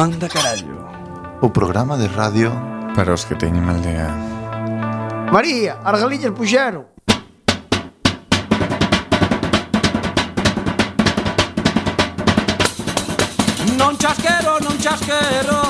Manda Carallo. O programa de radio. Para os que teñen mal día. María, as galillas puxeron Non chasquero, non chasquero.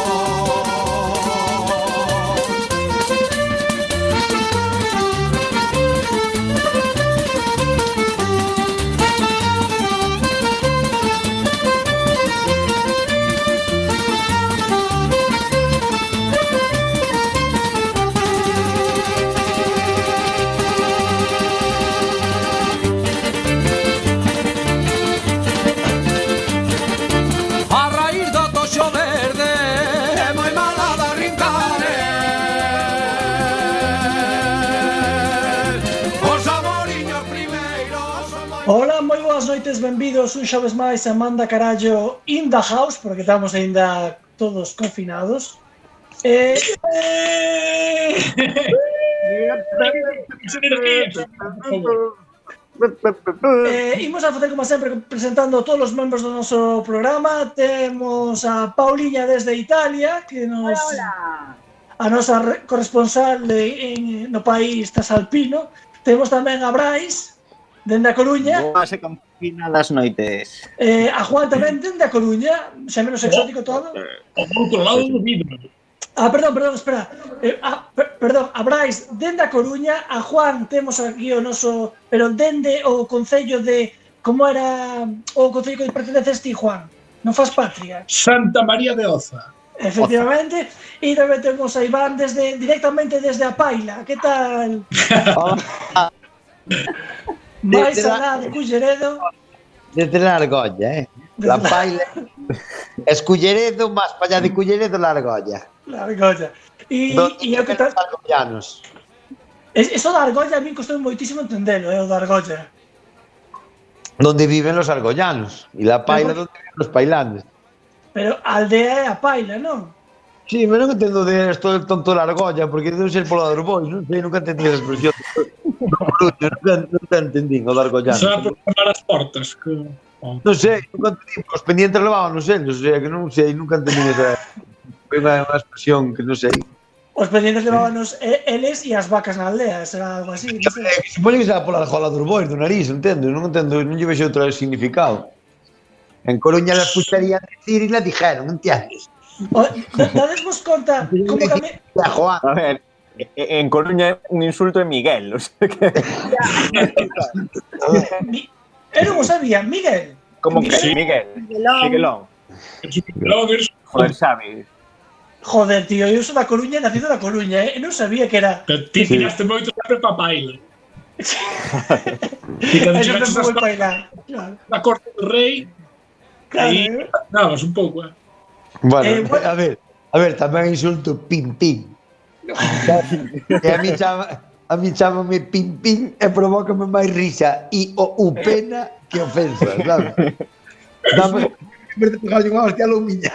noites, benvidos un xoves máis a Manda Carallo in the house, porque estamos aínda todos confinados. E... eh, imos a facer como sempre presentando todos os membros do noso programa. Temos a Pauliña desde Italia, que nos hola, hola. a nosa corresponsal de, en, no país Tasalpino. Temos tamén a Brais, dende a Coruña. Boa, China das noites. Eh, a Juan tamén dende a Coruña, xa menos exótico todo. Eh, eh, Ao outro lado do vidro. Ah, perdón, perdón, espera. Eh, ah, per, perdón, a Brais dende a Coruña, a Juan temos aquí o noso, pero dende o concello de como era o concello que perteneces ti, Juan? Non faz patria. Santa María de Oza. Efectivamente, e tamén temos a Iván desde directamente desde a Paila. Que tal? Alá la- de Culleredo. Desde la argolla, eh? La paila. Esculleredo, máis para allá de Culleredo, la argolla. La argolla. E, Donde e o que tal? argollanos. Es- Eso da argolla a mí costou moitísimo entendelo, eh, o da argolla. Donde viven los argollanos. E la paila donde viven los pailanes. Pero aldea é a Paila, non? Sí, pero non entendo de esto del tonto da argolla, porque debe ser polo dos bois, non sei, nunca entendí a expresión. non, non te entendín o da argolla. Será por as portas, que... Non sei, nunca entendí, os pendientes levaban os sellos, o sea, que non sei, nunca entendí esa... Foi unha, unha expresión que non sei. Os pendientes levaban os eles e as vacas na aldea, será algo así, non sei. Supoño que será pola argolla dos bois, do nariz, entendo, non entendo, non lle vexo outro significado. En Coruña las escucharían decir e la dijeron, entiendes? Dadesvos conta como Juan. A ver, e- e- en Coruña un insulto é Miguel, o sea que. Eu non o sabía, Miguel. como que Sí. Miguel, Miguelón. Logo, eres... Joder, sabes. Joder, tío, eu sou da Coruña, nacido da Coruña, eh? Non sabía que era... Pero ti tiraste moito sempre pa paila. Ti cando chegaste. Claro, da corte do rei, claro. aí eh. dabas un pouco, eh. Bueno, Eh, bueno. a ver, a ver, tamén insulto pim pim. e a mí chama, a mí chamame pim pim e provócame máis risa e o u pena que ofensa, sabes? Dame, en vez de pegarlle unha hostia a miña.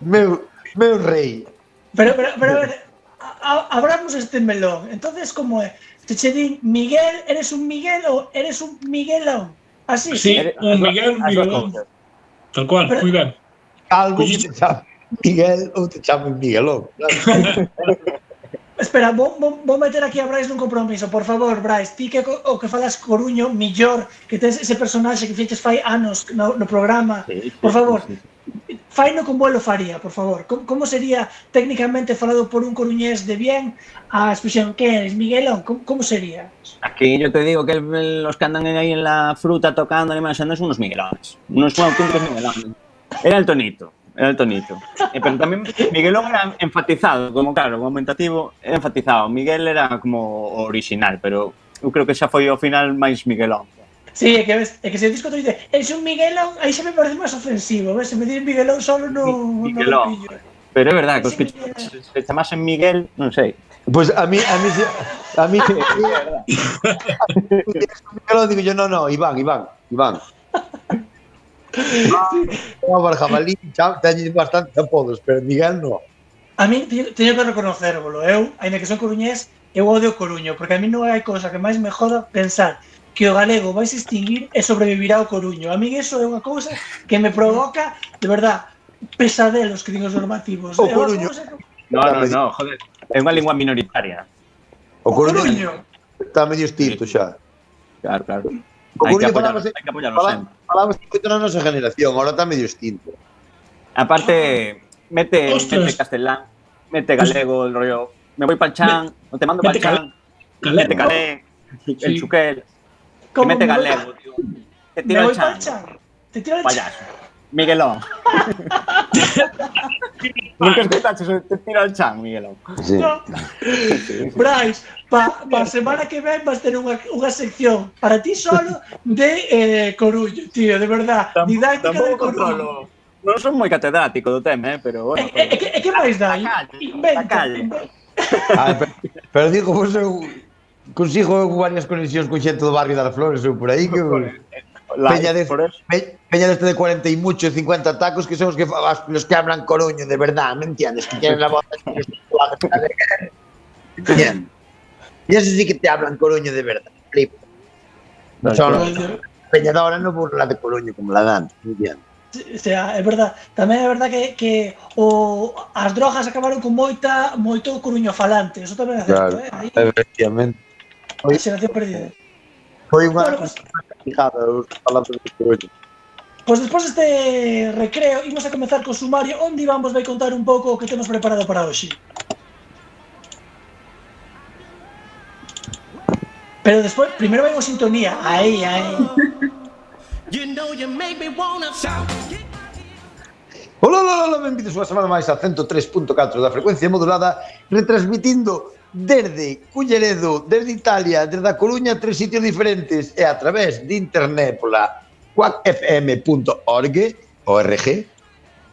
meu, meu rei. Pero, pero, pero, a ver, a- abramos este melón. Entonces, como é? Se che din Miguel, eres un Miguel ou eres un Miguelón? Así, Sí, un Miguel, un Miguelón. Tal cual, Pero, moi ben. Algo Colliste... que te chame Miguel ou te chame Miguelón. Claro. Espera, vou, vou, vou meter aquí a Brais nun compromiso, por favor, Brais, ti que o que falas Coruño millor, que tes ese personaxe que fiches fai anos no, no programa, sí, sí, por favor, sí, sí faino con bolo faría, por favor. Como, como sería técnicamente falado por un coruñés de bien a expresión que eres, Miguelón? Como, como sería? Aquí yo te digo que el, los que andan ahí en la fruta tocando, y son unos miguelones. Unos auténticos miguelones. Era el tonito. Era el tonito. Eh, pero también Miguelón era enfatizado, como claro, como aumentativo, enfatizado. Miguel era como original, pero eu creo que xa foi o final máis Miguelón. Sí, é que, ves, é que se disco dice, es un Miguelón, aí xa me parece máis ofensivo, ves? se me dices Miguelón solo no, Miguelón. No Pero é verdade, cos que se chamasen Miguel, non sei. Pois pues a mí a mí a mí Miguelón digo yo, no, no, Iván, Iván, Iván. No, para jabalí, teñen bastante apodos, pero Miguel no. A mí teño que reconocervolo, eu, ainda que son coruñés, eu odio Coruño, porque a mí non hai cousa que máis me joda pensar que o galego vai se extinguir e sobrevivirá o coruño. A mí eso é unha cousa que me provoca, de verdad, pesadelos que din os normativos. O coruño. Que... No, no, no, joder. É unha lingua minoritaria. O coruño. O coruño. Está medio extinto xa. Claro, claro. O coruño falamos, hai que apoiarlo sempre. Falamos moito na nosa generación, agora está medio extinto. Aparte, mete, Ostras. mete castelán, mete galego, el rollo, me voy pa'l chan, me, te mando pa'l chan, mete calé, el chuquel, Como mete galego, tío. Te voy el pa'l chan, chan. Te tiro el payaso. Miguelón. Nunca escuchaste eso, te tira el chan, Miguelón. Sí. No. Brais, pa, pa semana que ven vas ter unha, unha sección para ti solo de eh, Coruño, tío, de verdad. Didáctica de Coruño. Non son moi catedrático do tema, eh, pero bueno. E, e, e, que- que máis dai? A calle, a Inventa. calle. inventa. Ah, pero, pero digo, vos eu consigo varias conexións con xente do barrio das Flores ou por aí que La, peña, de, pe, peña deste de 40 e mucho, 50 tacos que son os que los que hablan coruño, de verdad, ¿me entiendes? Que tienen la voz ¿me Y eso sí que te hablan coruño de verdad, flipo. No son los, peña de ahora no burla de coruño como la dan, ¿me entiendes? O sea, é verdad, tamén é verdad que, que o, as drogas acabaron con moita moito coruño falante, eso tamén é certo, claro, eh? Aí, efectivamente. Foi, xeración perdida. Eh. Foi unha bueno, pues, complicada falando de hoxe. Pois despois deste recreo, imos a comezar co sumario onde Iván vos vai contar un pouco o que temos preparado para hoxe. Pero despois, primeiro vai unha sintonía. Aí, aí. You know you make me wanna shout. Ola, ola, ola, benvidos unha semana máis a 103.4 da frecuencia modulada retransmitindo desde Culleredo, desde Italia, desde a Coruña, tres sitios diferentes e a través de internet pola quackfm.org org,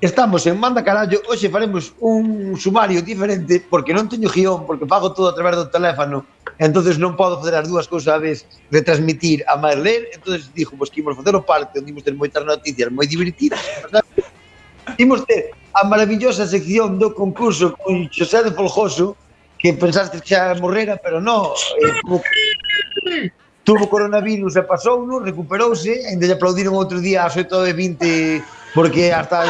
Estamos en Manda Carallo, hoxe faremos un sumario diferente porque non teño guión, porque pago todo a través do teléfono, entonces non podo fazer as dúas cousas a vez, retransmitir a máis ler, entonces dixo, pois que imos facer o parte, onde imos ter moitas noticias moi divertidas, ¿verdad? imos ter a maravillosa sección do concurso con Xosé de Folgoso, que pensaste que xa morrera, pero non. Eh, tuvo coronavirus e pasou, non, recuperouse, ainda lle aplaudiron outro día ás 8 e 20 porque hasta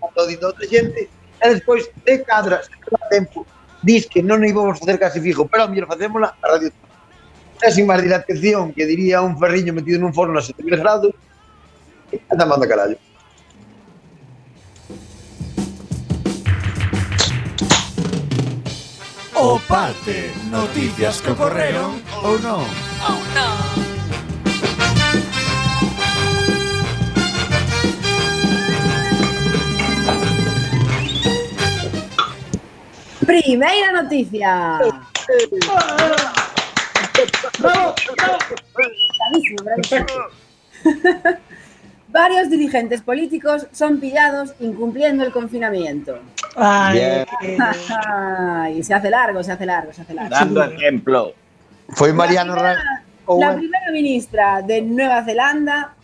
aplaudindo outra xente, e despois de cadra, se tempo, dis que non íbamos facer casi fijo, pero a mellor facémola a radio. E sin máis dilatación, que diría un ferriño metido nun forno a 7.000 grados, anda manda carallo. O parte, noticias que ocorreron ou non. Primeira noticia. Bravo, bravo. Bravísimo, bravísimo. Varios dirigentes políticos son pillados incumpliendo el confinamiento. Ay, que- Ay, se hace largo, se hace largo, se hace largo. Dando ejemplo. foi Mariano La Owen primera ministra de Nueva Zelanda,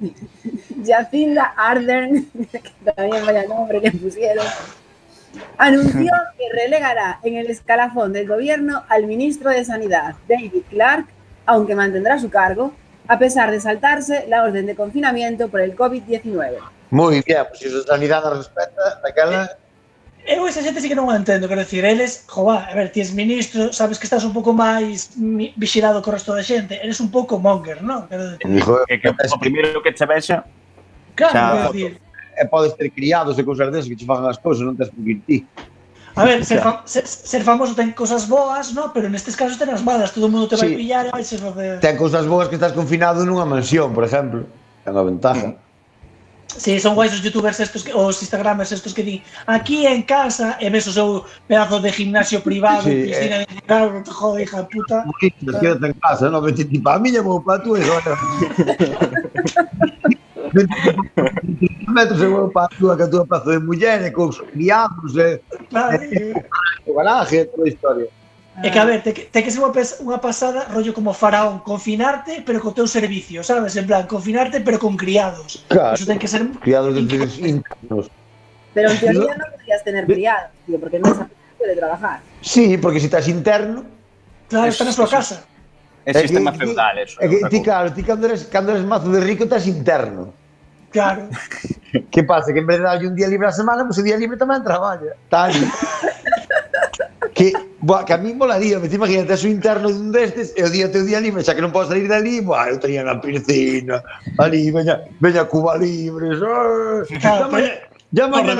Jacinda Ardern, que también vaya nombre le pusieron, anunció que relegará en el escalafón del gobierno al ministro de Sanidad, David Clark, aunque mantendrá su cargo, a pesar de saltarse la orden de confinamiento por el COVID-19. Moi bien, pois pues, se sanidade respeta, daquela... Eh, eu esa xente sí que non o entendo, quero dicir, eles, jová, a ver, ti es ministro, sabes que estás un pouco máis vigilado co resto da xente, eres un pouco monger, non? Quero dicir, que, que, que o primeiro que che vexa... Claro, xa, quero dicir... E podes ter criados e cousas desas que che fagan as cousas, non tens que ir ti. A ver, ser, fam ser, ser famoso ten cousas boas, no? pero nestes casos ten as malas, todo o mundo te vai sí. pillar e vai ser facer... Ten cousas boas que estás confinado nunha mansión, por exemplo. É unha ventaja. Sí, son guais os youtubers estos, que, os instagramers estos que di aquí en casa e ves o seu pedazo de gimnasio privado sí, piscina eh, de te jode, hija de puta. Bonito, quédate en casa, non? Vete ti pa miña, vou para tú e metros eu para a túa, que a túa pazo de muller, e cos criados, e, e, o garaje, toda a historia. É que, a ver, te, te que ser unha, unha pasada rollo como faraón, confinarte pero co teu servicio, sabes? En plan, confinarte pero con criados. Claro, Eso ten que ser... Criados de tres internos. Pero en teoría non podías tener criados, tío, porque non sabes de trabajar. Sí, porque se si estás interno... Claro, estás na súa casa. É eh, sistema feudal, eso. Eh, é que, ti, claro, ti cando eres, cando eres mazo de rico estás interno. Claro. que pasa? Que en vez de darlle un día libre a semana, pues, o día libre tamén traballa. Tal. que, boa, que a mí molaría, me imagínate, o interno dun destes e o día teu día libre, xa que non podes salir dali, boa, eu tería na piscina, ali, veña, veña Cuba Libres, oh, claro, ya mañá,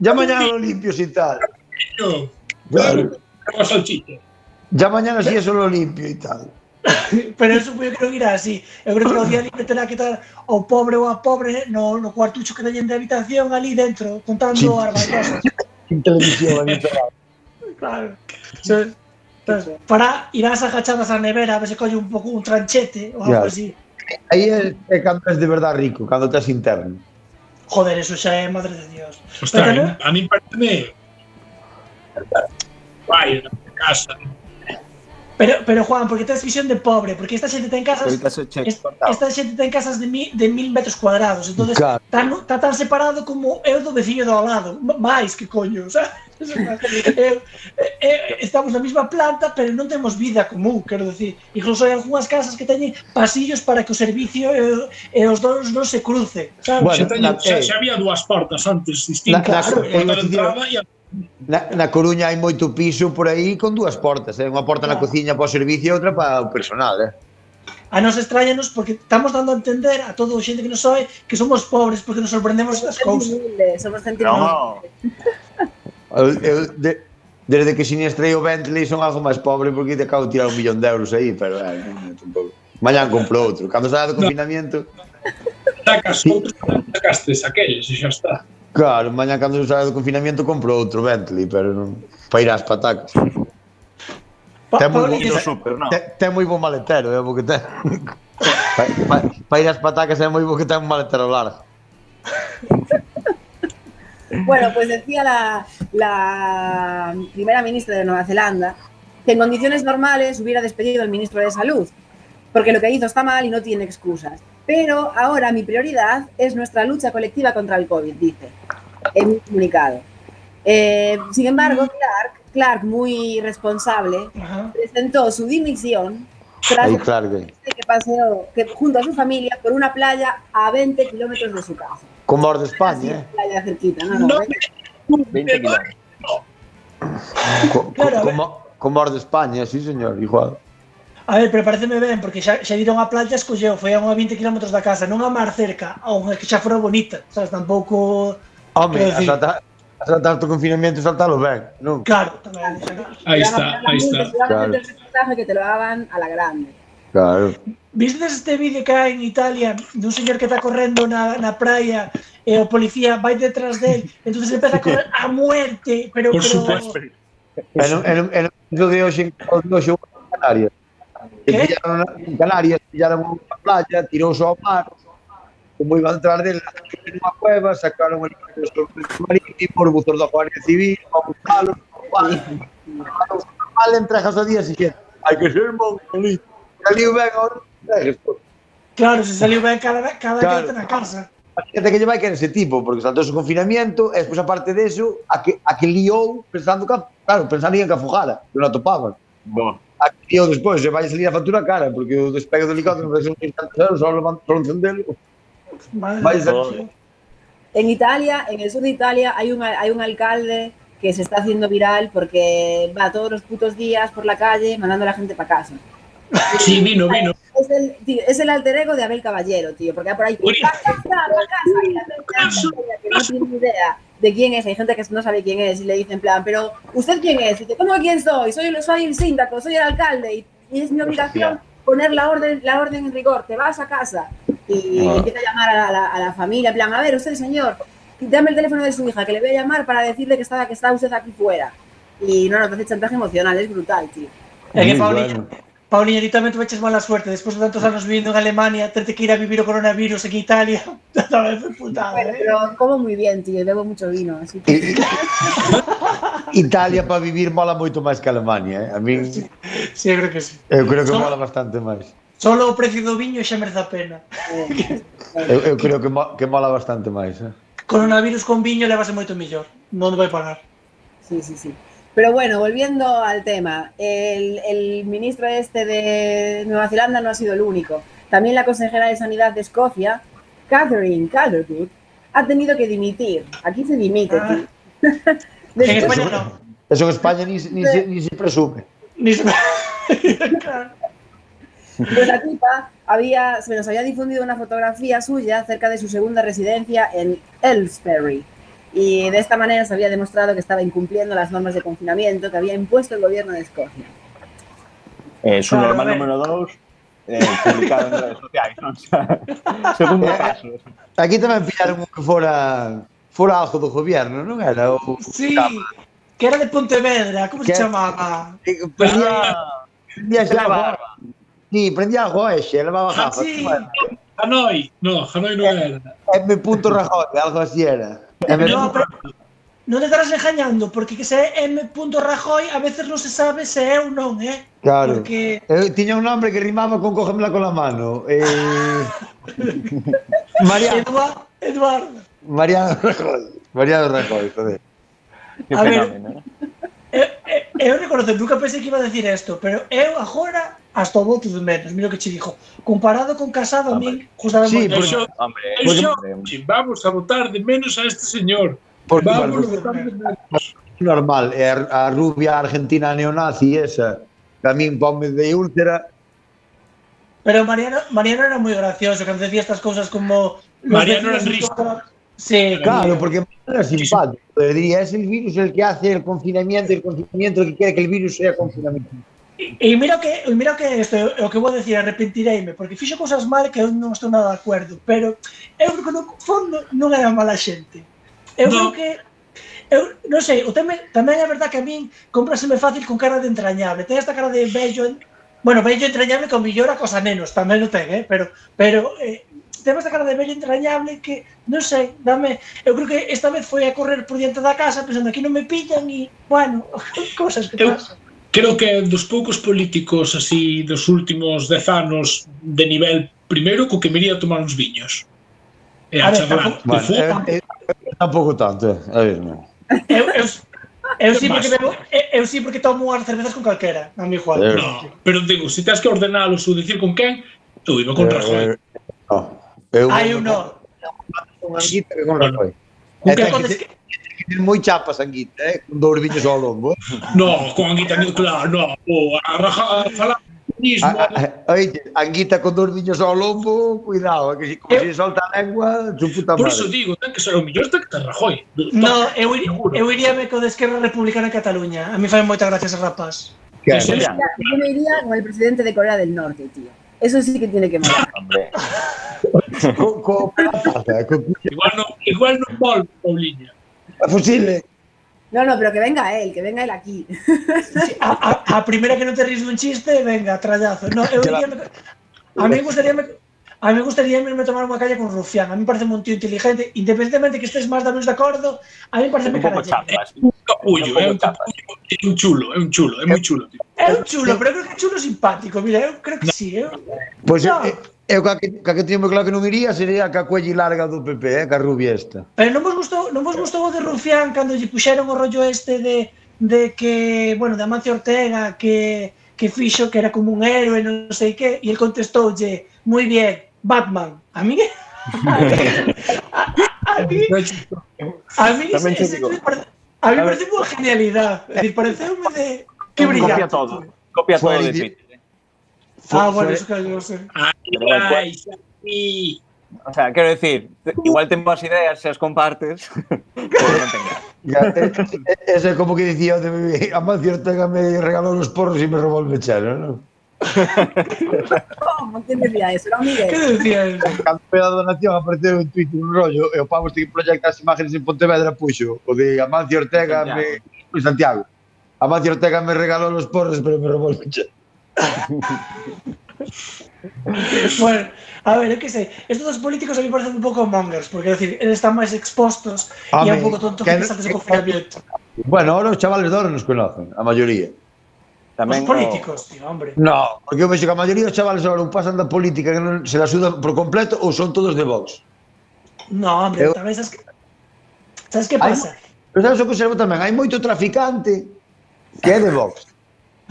ya mañana lo limpios e tal. No, claro. Ya mañana si eso lo limpio y tal. Pero eso eu creo que irá así. Eu creo que o día libre terá que estar o pobre ou a pobre no, no cuartucho que teñen de habitación ali dentro, contando sí. armas cosas. Sin televisión ali Claro. So, entonces, para irás agachadas á nevera, a ver se colle un pouco un tranchete ou algo así. Aí é, é cando és de verdade rico, cando estás interno. Joder, eso xa é madre de Dios. Ostras, Pero, a mí, parece me... Vai, na casa, Pero, pero Juan, porque tens visión de pobre, porque esta xente ten casas esta xente ten casas de, mi, de mil metros cuadrados, entonces claro. tan, está tan separado como eu do veciño do ao lado, máis que coño, sabes? eu, eu, estamos na mesma planta, pero non temos vida común, quero decir. Incluso hai algunhas casas que teñen pasillos para que o servicio eh, eh, e, e os donos non se crucen, sabes? Bueno, xa, teñen, xa, xa había dúas portas antes distintas, claro, a porta de entrada e a Na, na Coruña hai moito piso por aí con dúas portas, eh? unha porta claro. na cociña para o servicio e outra para o personal. Eh? A nos extrañanos porque estamos dando a entender a todo o xente que nos soe que somos pobres porque nos sorprendemos das cousas. Somos gente no. eu, eu, de, desde que siniestrei o Bentley son algo máis pobre porque te acabo de tirar un millón de euros aí, pero eh, tampouco. Mañán compro outro. Cando saia do confinamiento... Sacas outros, sacastes aqueles e xa está. Claro, mañán cando saia do confinamiento compro outro Bentley, pero non para ir ás patacas. Pa, Ten moi bo- super, no. Ten, ten moi bo maletero, eh, porque ten pa, pa, pa ir ás patacas é moi bo que ten un maletero largo. Bueno, pues decía la, la primera ministra de Nueva Zelanda que en condiciones normales hubiera despedido al ministro de Salud, porque lo que hizo está mal y no tiene excusas. Pero ahora mi prioridad es nuestra lucha colectiva contra el COVID, dice en un comunicado. Eh, sin embargo, Clark, Clark, muy responsable, Ajá. presentó su dimisión tras claro que paseó que, junto a su familia por una playa a 20 kilómetros de su casa. como de España, eh. playa cerquita, no, no, No, 20 20 kilómetros. Como, como os de España, sí, señor, igual. A ver, pero pareceme ben, porque xa, xa viron a playa, escolleu, foi a unha 20 km da casa, non a mar cerca, a unha que xa fora bonita, sabes, tampouco... Home, decir, a saltar o confinamiento e saltalo ben, non? Claro, tamén. Xa, Aí está, aí está. Claro. que te lo hagan a la grande. Claro. Vistes este vídeo que hai en Italia dun señor que está correndo na, na praia e o policía vai detrás del, entonces empeza a correr a muerte, pero... Por pero... supuesto. En un, en un, en un de hoxe en Canarias. Que? pillaron en Canarias, pillaron unha playa, tirouse ao mar, como iban detrás dele, nunha cueva, sacaron o helicóptero marítimo, os buzos da Guardia Civil, a buscalo, mal entregas ao día siguiente. Hai que ser mongolito. Saliu ben ahora. Claro, se saliu ben cada, cada Claro. na casa. Imagínate que lle vai querer ese tipo, porque saltou o confinamiento, e despois, aparte deso, a que, a que liou pensando que, claro, pensarían que afogara, que non atopaban. Bo. A que liou despois, se vai a salir a factura cara, porque o despegue do helicóptero vai ser un instante cero, só Dios. En Italia, en el sur de Italia, hay un, hay un alcalde que se está haciendo viral porque va todos los putos días por la calle mandando a la gente para casa. Sí, vino, vino. Es el, tío, es el alter ego de Abel Caballero, tío, porque va por ahí, Uy. "Pa casa, pa casa", y la gente que no tiene ni idea de quién es, hay gente que no sabe quién es y le dice en plan, pero ¿usted quién es? Y dice, ¿cómo quién soy? Soy, el- soy el síndaco, soy el alcalde y, y es mi obligación poner la orden, la orden en rigor, te vas a casa. Y Ah. empieza a llamar a la, a la familia, en plan, a ver, usted, señor, dame el teléfono de su hija, que le voy a llamar para decirle que está, que está usted aquí fuera. Y no, nos hace chantaje emocional, es brutal, tío. Que Moi Paulinho, ti tamén tuveches mala suerte, despois de tantos anos vivindo en Alemania, terte que ir a vivir o coronavirus en Italia, tamén foi putada, bueno, eh? Pero como moi bien, tío, bebo mucho vino, así que... Italia para vivir mola moito máis que Alemania, eh? A min... Sí, sí, eu creo que sí. Eu creo que solo, mola bastante máis. Solo o precio do viño xa merece a pena. eu, eu creo que, mo, que mola bastante máis, eh? Coronavirus con viño levase moito mellor, non vai pagar. Sí, sí, sí. Pero bueno, volviendo al tema, el, el ministro este de Nueva Zelanda no ha sido el único. También la consejera de Sanidad de Escocia, Catherine Calderwood, ha tenido que dimitir. Aquí se dimite, Ah. Después- España non. Eso en España ni, ni, se, ni se presume. Ni se... Pues la tipa había, se nos había difundido una fotografía suya cerca de su segunda residencia en Elsbury. Y de esta manera se había demostrado que estaba incumpliendo las normas de confinamiento que había impuesto el gobierno de Escocia. Eh, su Claro, normal a ver. número 2, eh, publicado en redes sociais. Non? O sea, Segundo caso. Aquí tamén pillaron que fora fora algo do gobierno, non era? O, Sí, que era de Pontevedra, como se Que- chamaba? xa barba. Sí, prendiamo con esce, eravamo a casa. Ah, Hanoi, no, Hanoi non eh, era. Eh, M. Rajoy, algo así era. M. No, eh, pero, non te estarás engañando, porque que se é M. Rajoy a veces non se sabe se é ou non, eh? Claro. Porque... Eu tiña un nombre que rimaba con cógemela con la mano. Eh... Mariano. Eduardo. Eduardo. Mariano Rajoy. Mariano Rajoy, joder. Qué a fenómeno, ver. Eu, eu, eu reconocer, nunca pensei que iba a decir isto, pero eu agora hasta o voto de menos, mira o que che dijo. Comparado con Casado, a mí gustaba Sí, moito. porque- Hombre, eso, hombre. vamos a votar de menos a este señor. Porque, Vamos a bueno, votar de menos. normal, a, a rubia argentina neonazi esa, que a min ponme de úlcera, Pero Mariano, Mariano era moi gracioso, cando decía estas cousas como... Mariano era risa. Sí, claro, porque es simpático. Diría, es el virus el que hace el confinamiento, el confinamiento el que quiere que el virus sea confinamiento. E, e mira que, e mira que este, o que vou decir, arrepentireime, porque fixo cousas mal que eu non estou nada de acordo, pero eu creo que no fondo non era mala xente. Eu no. creo que eu non sei, o tema tamén é verdad que a min compraseme fácil con cara de entrañable. Ten esta cara de bello, bueno, bello entrañable con millora cosa menos, tamén o ten, eh, pero pero eh, temos esta cara de vello entrañable que, non sei, dame, eu creo que esta vez foi a correr por diante da casa pensando aquí non me pillan e, bueno, cosas que eu, pasan. Creo que dos poucos políticos así dos últimos dez anos de nivel primeiro co que me iría a tomar uns viños. E a, a charlar. Ver, tampouco, bueno, eh, eh, tampouco tanto, eh. a ver, non. Eu, eu, Eu sí, porque bebo, eu sí porque tomo as cervezas con calquera, a mi Juan. No, pero digo, se si tens que ordenalos ou dicir con quen, eu iba con eh, Rajoy. Eh, no. Hai uno. Anguita que con la foi. No, no. Ten que, que... que ter moi chapas Anguita, eh? Con dous viños ao lombo. No, con Anguita, claro, no. Oh, o, a, raja, a falar mismo. Ah, ah, ah, a, a, oite, Anguita con dous viños ao lombo, cuidado, eh, que si, como eu, se solta a lengua, su puta madre. Por iso digo, ten que ser o mellor ten que ter Rajoy. No, eu, ir, eu iríame co de Esquerra Republicana en Cataluña. A mí fai moita gracia ese rapaz. Claro. Yo me iría con el presidente de Corea del Norte, tío. Eso sí que tiene que morar. Igual no, igual no Paul, Paulinho. Fusible. No, no, pero que venga él, que venga él aquí. A, primera que no te ríes de un chiste, venga, trallazo. No, eh, yo, yo me, a mí me gustaría... A mí irme a tomar una calle con Rufián. A mí me parece un tío inteligente. Independientemente de que estés más o menos de acuerdo, a mí me parece un poco chapas. capullo, é un capullo, é un chulo, é un chulo, é moi chulo. Tío. É un chulo, pero creo que é chulo simpático, mira, eu creo que sí. Eu... Pois é, no. Eh, eu, ca que, ca que teño claro que non iría sería ca cuelli larga do PP, eh, ca rubia esta. Pero non vos gustou, non vos gustou o de Rufián cando lle puxeron o rollo este de de que, bueno, de Amancio Ortega que que fixo que era como un héroe, non sei que, e el contestoulle, moi bien, Batman. A mí a, a, a, a mí a mí ese, ese, A mí me parece una genialidad. Es decir, parece un de. Qué brillante. Copia todo. Copia todo de Twitter. ¿eh? Ah, bueno, eso que yo sé. Ay, ay, o sea, quiero decir, igual tengo más ideas, si las compartes. Eso e- e- es como que decía, a Amancio Ortega me regaló los porros y me robó el mechero, ¿no? Como? Que decía eso? Era Miguel. Que decía eso? Cando foi a donación apareceu en Twitter un rollo e o pavo este que proyecta as imágenes en Pontevedra puxo o de Amancio Ortega Santiago. me... Santiago. Amancio Ortega me regalou los porros pero me robou el peche. bueno, a ver, eu que sei Estos dos políticos a mí parecen un pouco mongers Porque, é decir, eles están máis expostos E é un pouco tonto que, que antes do confinamiento Bueno, ahora os chavales de ahora nos conocen A maioría Tamén os políticos, o... tío, hombre. No, porque eu vexo que a maioría dos chavales agora ou pasan da política que non se la sudan por completo ou son todos de Vox. No, hombre, eu... tamén sabes que... Sabes que pasa? Hai... Pero sabes o que observo tamén? Hai moito traficante que é de Vox.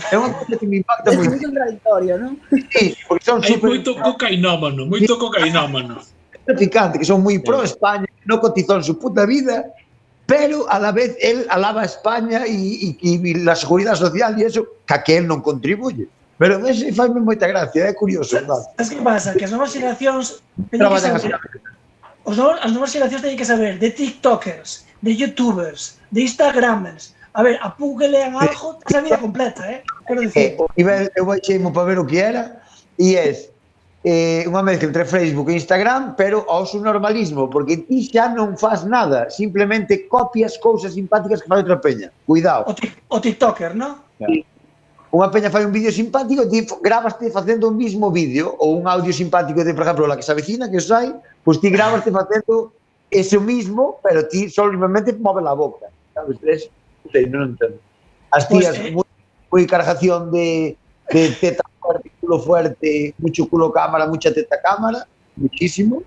É unha cosa que me impacta moito. É moi contradictorio, non? Sí, porque son super... Moito cocainómano, moito cocainómano. Traficante, que son moi pro España, non cotizou en su puta vida, pero a la vez él alaba a España y, y, y la seguridade social e eso, que a que él non contribuye. Pero a ese fazme moita gracia, é curioso. Es que pasa, que as novas xeracións teñen que saber, os novos, as novas xeracións teñen que saber de tiktokers, de youtubers, de instagramers, A ver, a pou que lean algo, esa vida completa, eh? Quero dicir. Eh, eu baixei para ver o que era, e es eh, unha mezcla entre Facebook e Instagram, pero ao su normalismo, porque ti xa non faz nada, simplemente copias cousas simpáticas que fai outra peña. Cuidado. O, o TikToker, non? Unha peña fai un vídeo simpático, ti grabaste facendo o mismo vídeo ou un audio simpático de, por exemplo, la que se avecina, que os hai, pois ti grabaste facendo ese mismo, pero ti solamente move a boca. Sabes, tres, non entendo. As pois tías pues, eh... moi, moi cargación de, de tetas culo fuerte, mucho culo cámara, mucha teta cámara, muchísimo.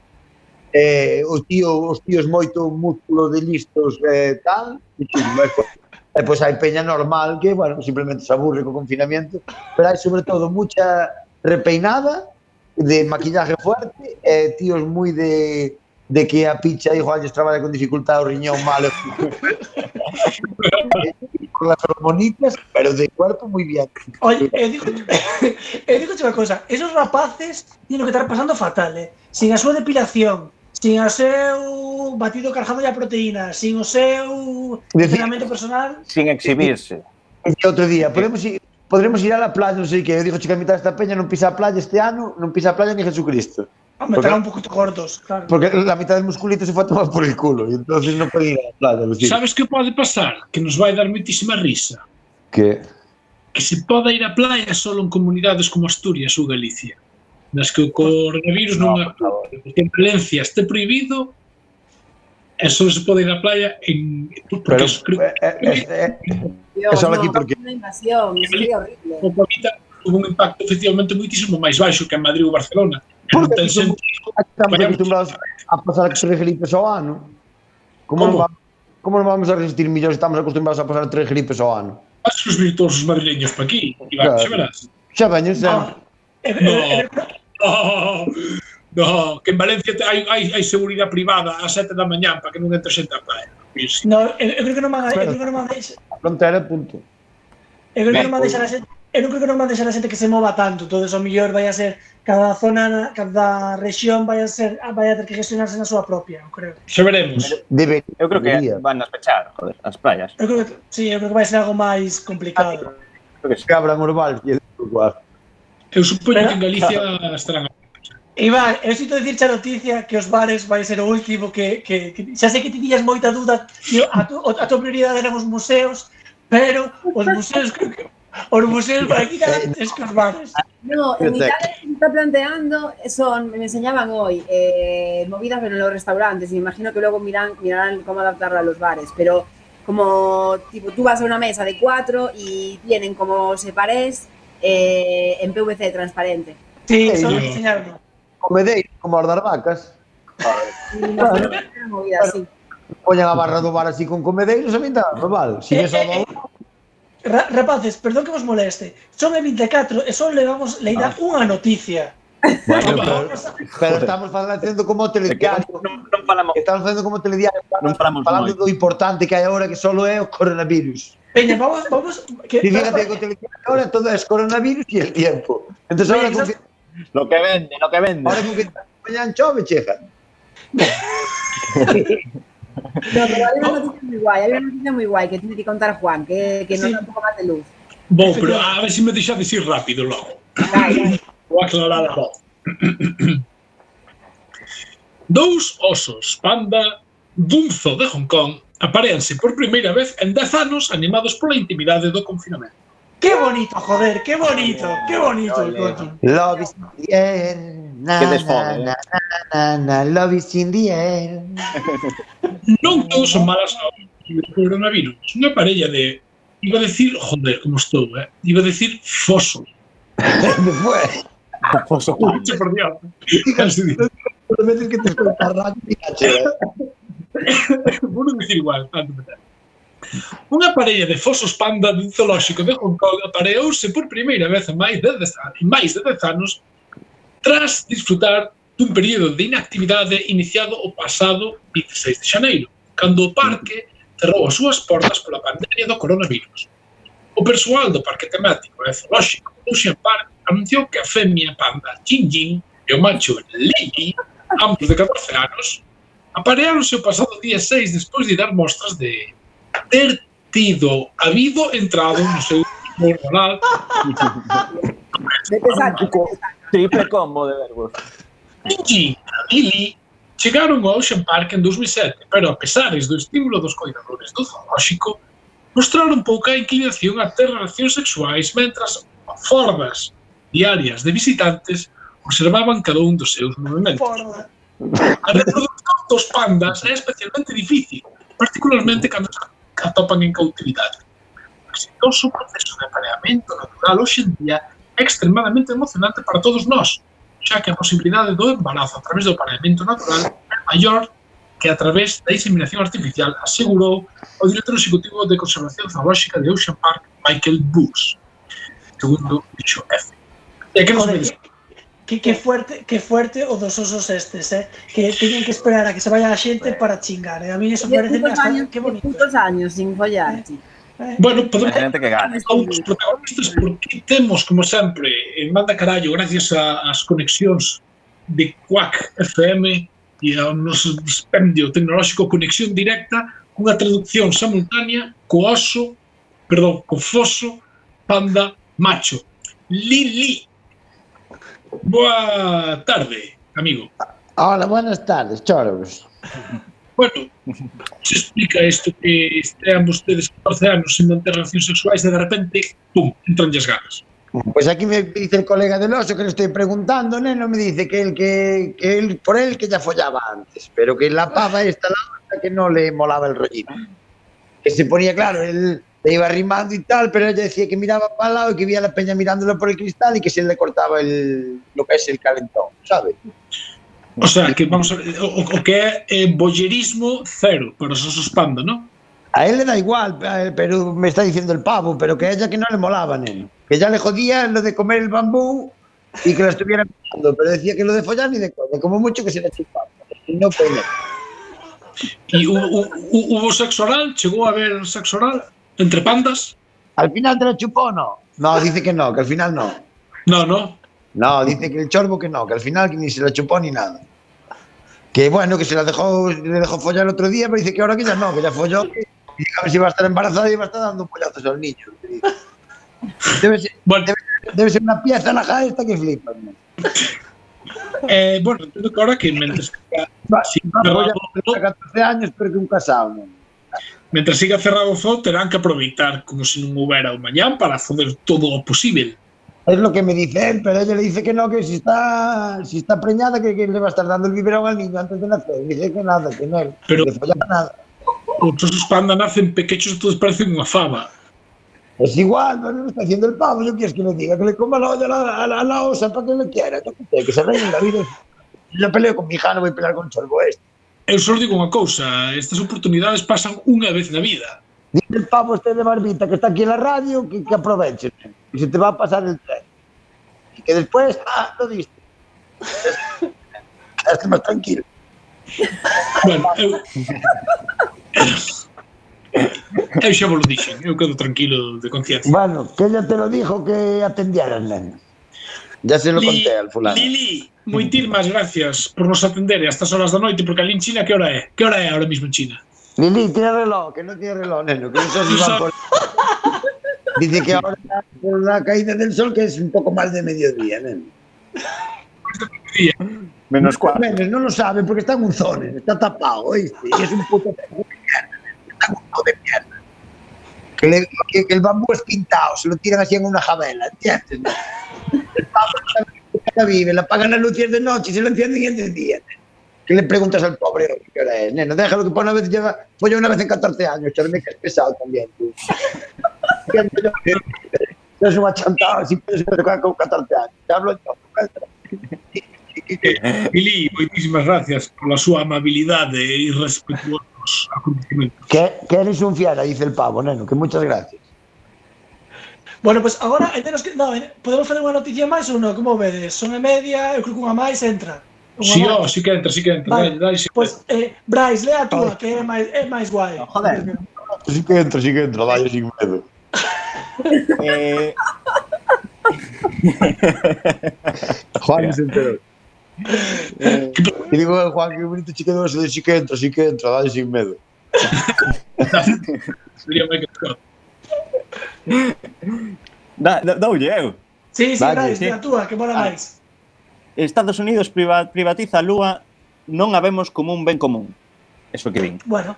Eh, os, tío, os tíos moito músculo de listos eh, tal, muchísimo. E pois, e pois hai peña normal que, bueno, simplemente se aburre co confinamiento, pero hai sobre todo mucha repeinada de maquillaje fuerte, eh, tíos moi de de que a picha e Juanlles ah, traballa con dificultad o riñón malo. con las hormonitas, pero de cuerpo muy bien. Oye, eh, eu digo, eu eh, digo unha cosa, esos rapaces tienen que estar pasando fatal, eh? Sin a súa depilación, sin o seu batido cargado de proteína, sin o seu Decir, entrenamento personal... Sin exhibirse. E outro día, podemos ir, podremos ir a la playa, non sei que, eu digo, chica, a mitad desta peña non pisa a playa este ano, non pisa a playa ni Jesucristo. Hombre, Porque- un poquito gordos, claro. Porque la mitad del musculito se fue a tomar por el culo y entonces no puede ir a la playa. Lucía. Sabes que pode pasar? Que nos vai dar moitísima risa. Que? Que se poda ir á playa solo en comunidades como Asturias ou Galicia, nas que o coronavirus non actúa. Porque en Valencia este prohibido e só se pode ir á playa en... Porque Pero, eso, creo, eh, eh, eh, Dios, Eso no, aquí porque- una invasión, sería horrible. o Covid tuvo un impacto efectivamente muitísimo máis baixo que en Madrid ou Barcelona. Porque non ten sentido. Estamos acostumbrados a pasar tres gripes ao ano. Como, como? Vamos, como non vamos a resistir millóns estamos acostumbrados a pasar tres gripes ao ano? Vas os virtuosos madrileños pa aquí, Iván, claro. xa verás. Xa veñen, xa. Ah, no, no, no, que en Valencia hai, hai, hai seguridade privada ás sete da mañán para que non entre xente a praia. No, eu, eu creo que non van a... Eu creo que non van a... Frontera, punto. Eu creo que non van a deixar a xente eu non creo que normal deixar a xente que se mova tanto, todo eso mellor vai a ser cada zona, cada rexión vai a ser vai a ter que gestionarse na súa propia, eu creo. Xa veremos. Debe, eu creo que van a pechar, joder, as praias. Eu creo que, sí, eu creo que vai ser algo máis complicado. Ah, creo que se cabran os balques igual. Eu supoño que en Galicia estarán Iván, eu sinto dicirche a noticia que os bares vai ser o último que, que, que xa sei que ti tiñas moita duda a, tu, a tua prioridade eran os museos pero os museos creo que os museos para aquí cada es que os bares. No, en Italia se está planteando, son, me enseñaban hoy, eh, movidas en los restaurantes, y me imagino que luego miran, mirarán cómo adaptarlo a los bares, pero como tipo tú vas a una mesa de cuatro y tienen como separés eh, en PVC transparente. Sí, son yo- enseñarme. Comedeiros, como das vacas. Y me imagino que era una movida así. Poñan a barra do bar así con comedeiros e vinda, normal. Si Eh, ao Ra rapaces, perdón que vos moleste. Son el 24 e só levamos leída ah. unha noticia. Bueno, pero, pero estamos facendo como telediario. Non, non falamos. Estamos facendo como telediario. Non falamos falando do importante que hai agora que solo é o coronavirus. Peña, vamos, vamos que Si fíjate que o telediario agora todo é coronavirus e el tiempo. Entonces Peña, ahora que... lo que vende, lo que vende. Ahora que mañana chove, cheja. No, pero hay una noticia muy guay, hay una noticia muy guay que tiene que contar Juan, que, que nos Sí. da un poco más de luz. Bo, pero a ver se me deixades ir rápido logo. Vou aclarar a voz. Dous osos panda dun zoo de Hong Kong apareanse por primeira vez en 10 anos animados pola intimidade do confinamento. Qué bonito, joder, qué bonito, qué bonito el coche. Love is in the air. Na, que desfogue. Na, na, na, na, love is in the air. non todos son malas novas coronavirus. Unha parella de... Iba a decir, joder, como estou, eh? Iba a decir foso. Despois... Foso Juan. por Dios. Casi dices. Por veces que te escolta rugby, caché. Vou dicir igual, tanto me Unha parella de fosos panda dun zoolóxico de Hong Kong apareouse por primeira vez en máis de 10 anos tras disfrutar dun período de inactividade iniciado o pasado 26 de xaneiro, cando o parque cerrou as súas portas pola pandemia do coronavirus. O persoal do parque temático e zoolóxico Ocean Park anunciou que a femia panda Jin Jin e o macho Lily, ambos de 14 anos, aparearonse o pasado día 6 despois de dar mostras de ter tido habido entrado no seu hormonal De pesadinho. Triple combo de Beowulf. e ali chegaron ao Ocean Park en 2007, pero a pesares do estímulo dos coidadores do zoolóxico, mostraron pouca inclinación a ter relacións sexuais mentras fordas diarias de visitantes observaban cada un dos seus movimentos. Forda. A reproducción dos pandas é especialmente difícil, particularmente cando se atopan en cautividade. O exitoso proceso de apareamento natural hoxe en día extremadamente emocionante para todos nós, xa que a posibilidade do embarazo a través do apareamento natural é maior que a través da inseminación artificial, asegurou o director executivo de Conservación Zoolóxica de Ocean Park, Michael Brooks, segundo dicho F. E que nos vedes? Que, que fuerte, que fuerte o dos osos estes, eh? Que teñen que esperar a que se vaya a xente para chingar, eh? A mí eso parece hasta... Años, que bonito. Puntos años sin follar, eh. Sí. Eh, bueno, podemos gente que gane. a outros protagonistas porque temos, como sempre, en banda carallo, gracias ás conexións de Quack FM e ao noso dispendio tecnolóxico conexión directa cunha traducción simultánea co oso, perdón, co foso, panda, macho. Lili. Boa tarde, amigo. Hola, buenas tardes, choros. Bueno, se explica isto que estrean vostedes 14 anos sin manter relacións sexuais e de repente, pum, entran as ganas. Pues aquí me dice el colega del oso que le estoy preguntando, neno, me dice que él, que, que él, por él que ya follaba antes, pero que la pava esta la otra que no le molaba el rollito. Que se ponía, claro, él le iba rimando y tal, pero ella decía que miraba para el lado y que veía la peña mirándolo por el cristal y que se le cortaba el, lo que es el calentón, ¿sabes? O sea, que vamos a ver, o, o que é eh, bollerismo cero para os osos panda, ¿no? A él le da igual, eh, pero me está diciendo el pavo, pero que a ella que no le molaba, neno. Que ya le jodía lo de comer el bambú y que lo estuviera mirando, pero decía que lo de follar ni de coña, como mucho que se le chupaba. Y no no. E hubo, hubo, hubo sexo oral, chegou a haber sexo oral entre pandas? Al final te lo chupó o no? No, dice que no, que al final no. No, no. No, dice que el chorbo que no, que al final que ni se lo chupó ni nada. Que bueno, que se la dejó, le dejó follar el otro día, pero dice que ahora que ya no, que ya folló. Y a ver si va a estar embarazada y va a estar dando pollazos al niño. Debe ser, Bueno, debe ser una pieza la esta que flipa. ¿no? eh, bueno, entendo que ahora que mentres, Va, siga va a follar cerrado, a 14 años, pero que un casado. ¿no? mentres siga cerrado o zoo, terán que aproveitar como se non houbera o mañán para fazer todo o posible. Es lo que me dice él, pero ella le dice que no, que si está, si está preñada, que, que le va a estar dando el biberón al niño antes de nacer. Dice que nada, que no, pero que falla nada. Outros os panda nacen pequechos, todos parecen unha fava. Es igual, pero no está haciendo el pavo, yo quieres que le diga, que le coma la olla a la, a la, a la osa para que le quiera, que, que se reine la vida. Yo peleo con mi hija, no voy a pelear con Cholbo este. Eu só digo unha cousa, estas oportunidades pasan unha vez na vida. Dice el pavo este de Barbita que está aquí en la radio, que, que aprovechen. Y se te va a pasar el tren. Y que después, ah, lo diste. Quedaste más tranquilo. Bueno, eu... eu xa vos lo dixen, eu quedo tranquilo de conciencia. Bueno, que ella te lo dijo que atendieras, nene. Ya se lo Li- conté al fulano. Lili, moitísimas gracias por nos atender a estas horas da noite, porque ali en China que hora é? Que hora é ahora mismo en China? Lili, tiene reloj, que no tiene reloj, neno. Que eso sí van por... Dice que ahora por la caída del sol que es un poco más de mediodía, ¿no? Menos cuatro. Menos, no lo sabe porque está en un zone, está tapado, ¿oíste? Y es un puto de mierda, está un puto de mierda. Que, le- que- que el bambú es pintado, se lo tiran así en una javela, ¿entiendes? El pavo la vive, le apagan las luces de noche y se lo encienden y el día. ¿Qué le preguntas al pobre qué hora es? Neno, déjalo que por una vez lleva, fue una vez en 14 años, charme que es pesado también, tú. yo soy un achantado, si puedes tocar con 14 años. te hablo yo. Eh, Mili, moitísimas gracias pola súa amabilidade e irrespetuosa acontecimentos. Que, que eres un fiera, dice el pavo, neno, que muchas gracias. Bueno, pues agora eh, enteros que, no, eh, podemos fazer unha noticia máis ou non? Como vedes? Son e media, eu creo que unha máis entra. Unha sí, máis. Oh, sí que entra, sí que entra. Vale. Dai, sí pues, eh, Brais, lea a túa, que é máis, é máis guai. Joder. Sí que entra, sí que entra, dai, sin medo eh... Juan se enteró. Eh, e digo, Juan, qué bonito chique do de que entra, que entra, dale sin medo. da, da, doulle eu. Sí, sí, dale, dale, sí. a túa, que mola ah. máis. Estados Unidos privatiza a lúa non a vemos como un ben común. Eso que din. Bueno,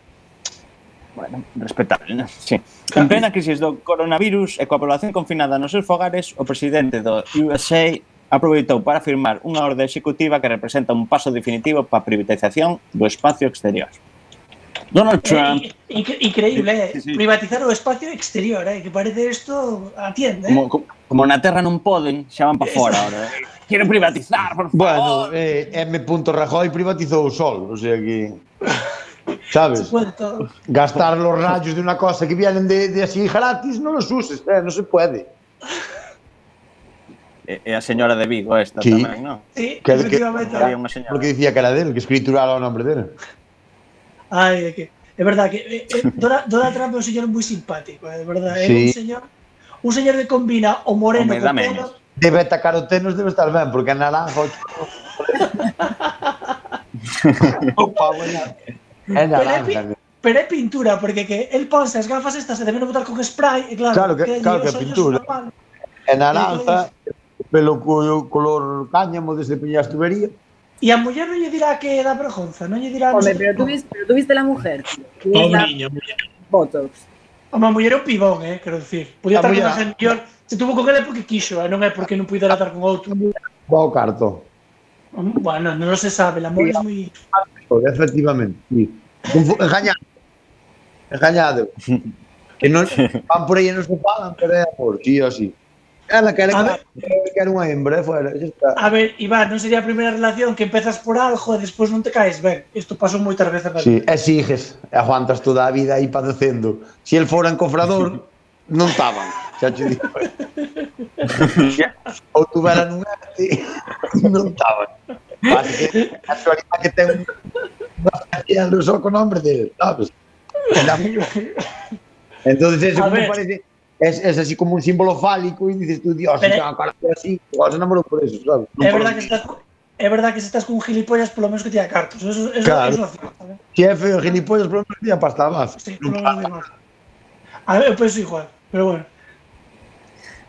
Bueno, respetable, sí. En plena crisis do coronavirus e coa población confinada nos seus fogares, o presidente do USA aproveitou para firmar unha orde executiva que representa un paso definitivo para a privatización do espacio exterior. Donald eh, Trump. Increíble, eh. sí, sí. privatizar o espacio exterior, eh, que parece isto a. Eh? Como, como, como na terra non poden, xa van para fora ahora. Eh. Privatizar, por favor. Bueno, eh, M. Rajoy privatizou o sol, o sea que... ¿Sabes? Gastar los rayos de una cosa que vienen de, de así gratis, no los uses, eh, no se puede. E, e a señora de Vigo esta Sí. tamén, non? Sí, Que- que- efectivamente. Había unha señora. Porque decía que era de él, que escrituraba o nombre de él. Ay, é que é verdad que eh, eh, Donald, Donald Trump é un señor moi simpático, é verdad, é Sí. un señor un señor que combina o moreno Home, co dá pelo. menos. De betacarotenos debe estar ben, porque é naranja o Opa, buena. É pero, é, pero é pintura, porque que el ponse as gafas estas e deben botar con spray, e claro, claro que, que, claro que é pintura. É naranja, pelo co, color cáñamo desde Peñas Tubería. E a muller non lle dirá que da vergonza, non lle dirá... Home, pero tú viste, pero tú viste la mujer. Pobre niña, muller. Botox. Home, a muller é un pibón, eh, quero dicir. Podía estar con a mellor, se tuvo con ele porque quixo, eh? non é porque non puidera ah. estar con outro. Vou carto. Bueno, non se sabe, el amor é moi... Efectivamente, sí. Engañado. Engañado. Que non van por aí e non se falan, pero é amor, sí o sí. Ela que era, A ver. que era unha hembra, fuera, está. A ver, Iván, non sería a primeira relación que empezas por algo e despois non te caes ben. Isto pasou moitas veces na Sí, e sigues, e aguantas toda a vida aí padecendo. Si el fora encofrador, non estaban, xa che digo. Ou tuveran un arte, non estaban. Así que a actualidade que ten unha facial do sol con nombre de, sabes? La Entonces eso ver. parece es, es así como un símbolo fálico y dices tú, Dios, si Pero- tengo cara así, igual se enamoró por eso, ¿sabes? É por verdad que estás é verdad que se estás con gilipollas polo menos que tira cartos. Eso, eso, Claro. eso, ¿sabes? Si é feo, gilipollas, por lo menos tía pasta más. Sí, polo menos de más. A ver, eu penso igual, pero bueno.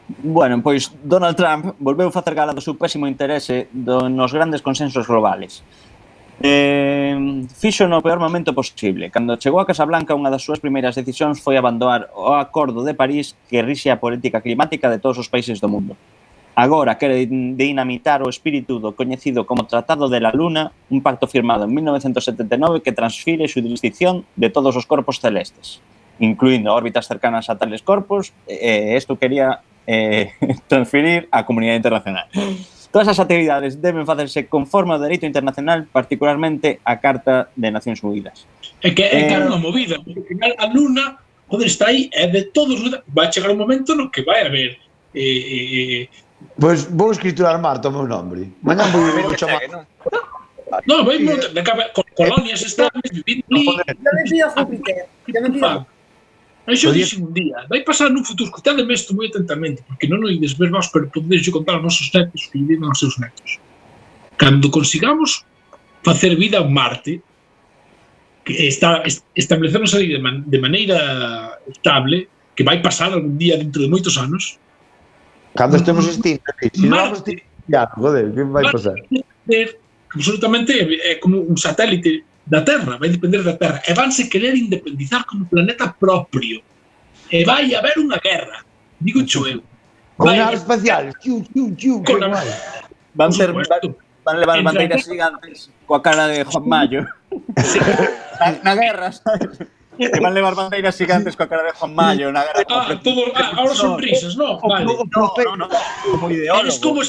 Bueno, pois Donald Trump volveu facer gala do seu pésimo interese do, nos grandes consensos globales. Eh, fixo no peor momento posible. Cando chegou a Casablanca, unha das súas primeiras decisións foi abandonar o acordo de París que rixe a política climática de todos os países do mundo. Agora quere dinamitar o espírito do coñecido como Tratado de la Luna, un pacto firmado en 1979 que transfire a jurisdicción de todos os corpos celestes, incluindo órbitas cercanas a tales corpos, e isto quería eh, transferir á comunidade internacional. Todas as actividades deben facerse conforme ao dereito internacional, particularmente a Carta de Nacións Unidas. É que é eh, cara unha movida, porque final a Luna joder, está aí, é de todos os... Vai chegar un momento no que vai haber eh, eh, eh Pois pues vou escriturar Marta o meu nome. Mañá vou vivir o chamar. Non, vai moita, de caba, colonias están vivindo. Ya me pido Júpiter, ya me pido. Això Podía... un día. Vai pasar nun futuro, escutademe isto moi atentamente, porque non o ides ver vos, pero podedes contar aos nosos netos que viven aos seus netos. Cando consigamos facer vida en Marte, que está, establecernos ali de, man, de maneira estable, que vai pasar algún día dentro de moitos anos, Cando estemos extintos, se non vamos extintos, joder, que vai pasar? Marte, absolutamente é como un satélite da Terra, vai depender da Terra, e vanse querer independizar como planeta propio. E vai haber unha guerra, digo cho eu. Con Vai naves espaciales, chiu, chiu, chiu, que Con guai. Van, ter, van, levar bandeiras gigantes coa cara de Juan Mayo. na, na guerra, sabes? Que van levar bandeiras gigantes coa cara de Juan Mayo na guerra. Ah, todo, ah, ahora son risas, no, vale. No, no, no, como ideólogo. Eres como.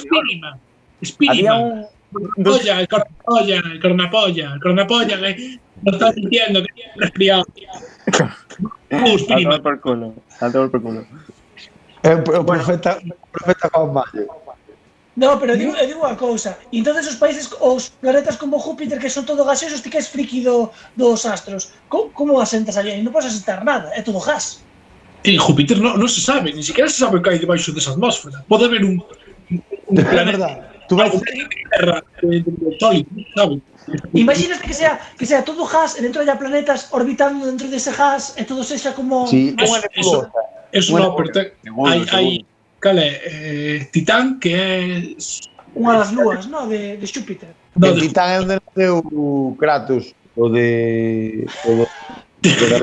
Había un... Polla, el cornapolla, el cornapolla, el cornapolla, que no estás diciendo, que tienes resfriado. A por culo, a por culo. Eh, el, profeta, profeta Juan Mayo. No, pero digo, eu digo unha cousa. Entón, os países, os planetas como Júpiter, que son todo gaseosos, ti que és friki do, dos astros. Como, como asentas ali? Non podes asentar nada, é todo gas. En Júpiter non no se sabe, ni siquiera se sabe que hai debaixo desa atmósfera. Pode haber un, un planeta tú vas ah, eh, Imagínate que sea que sea todo gas e dentro haya planetas orbitando dentro dese gas e todo sexa como sí, es, eso, eso bueno, no, pero te, seguro, hai, hai cale, eh, Titán que é unha das lúas, no, de, de Xúpiter. No, de Titán é onde naceu Kratos, o de o de, o de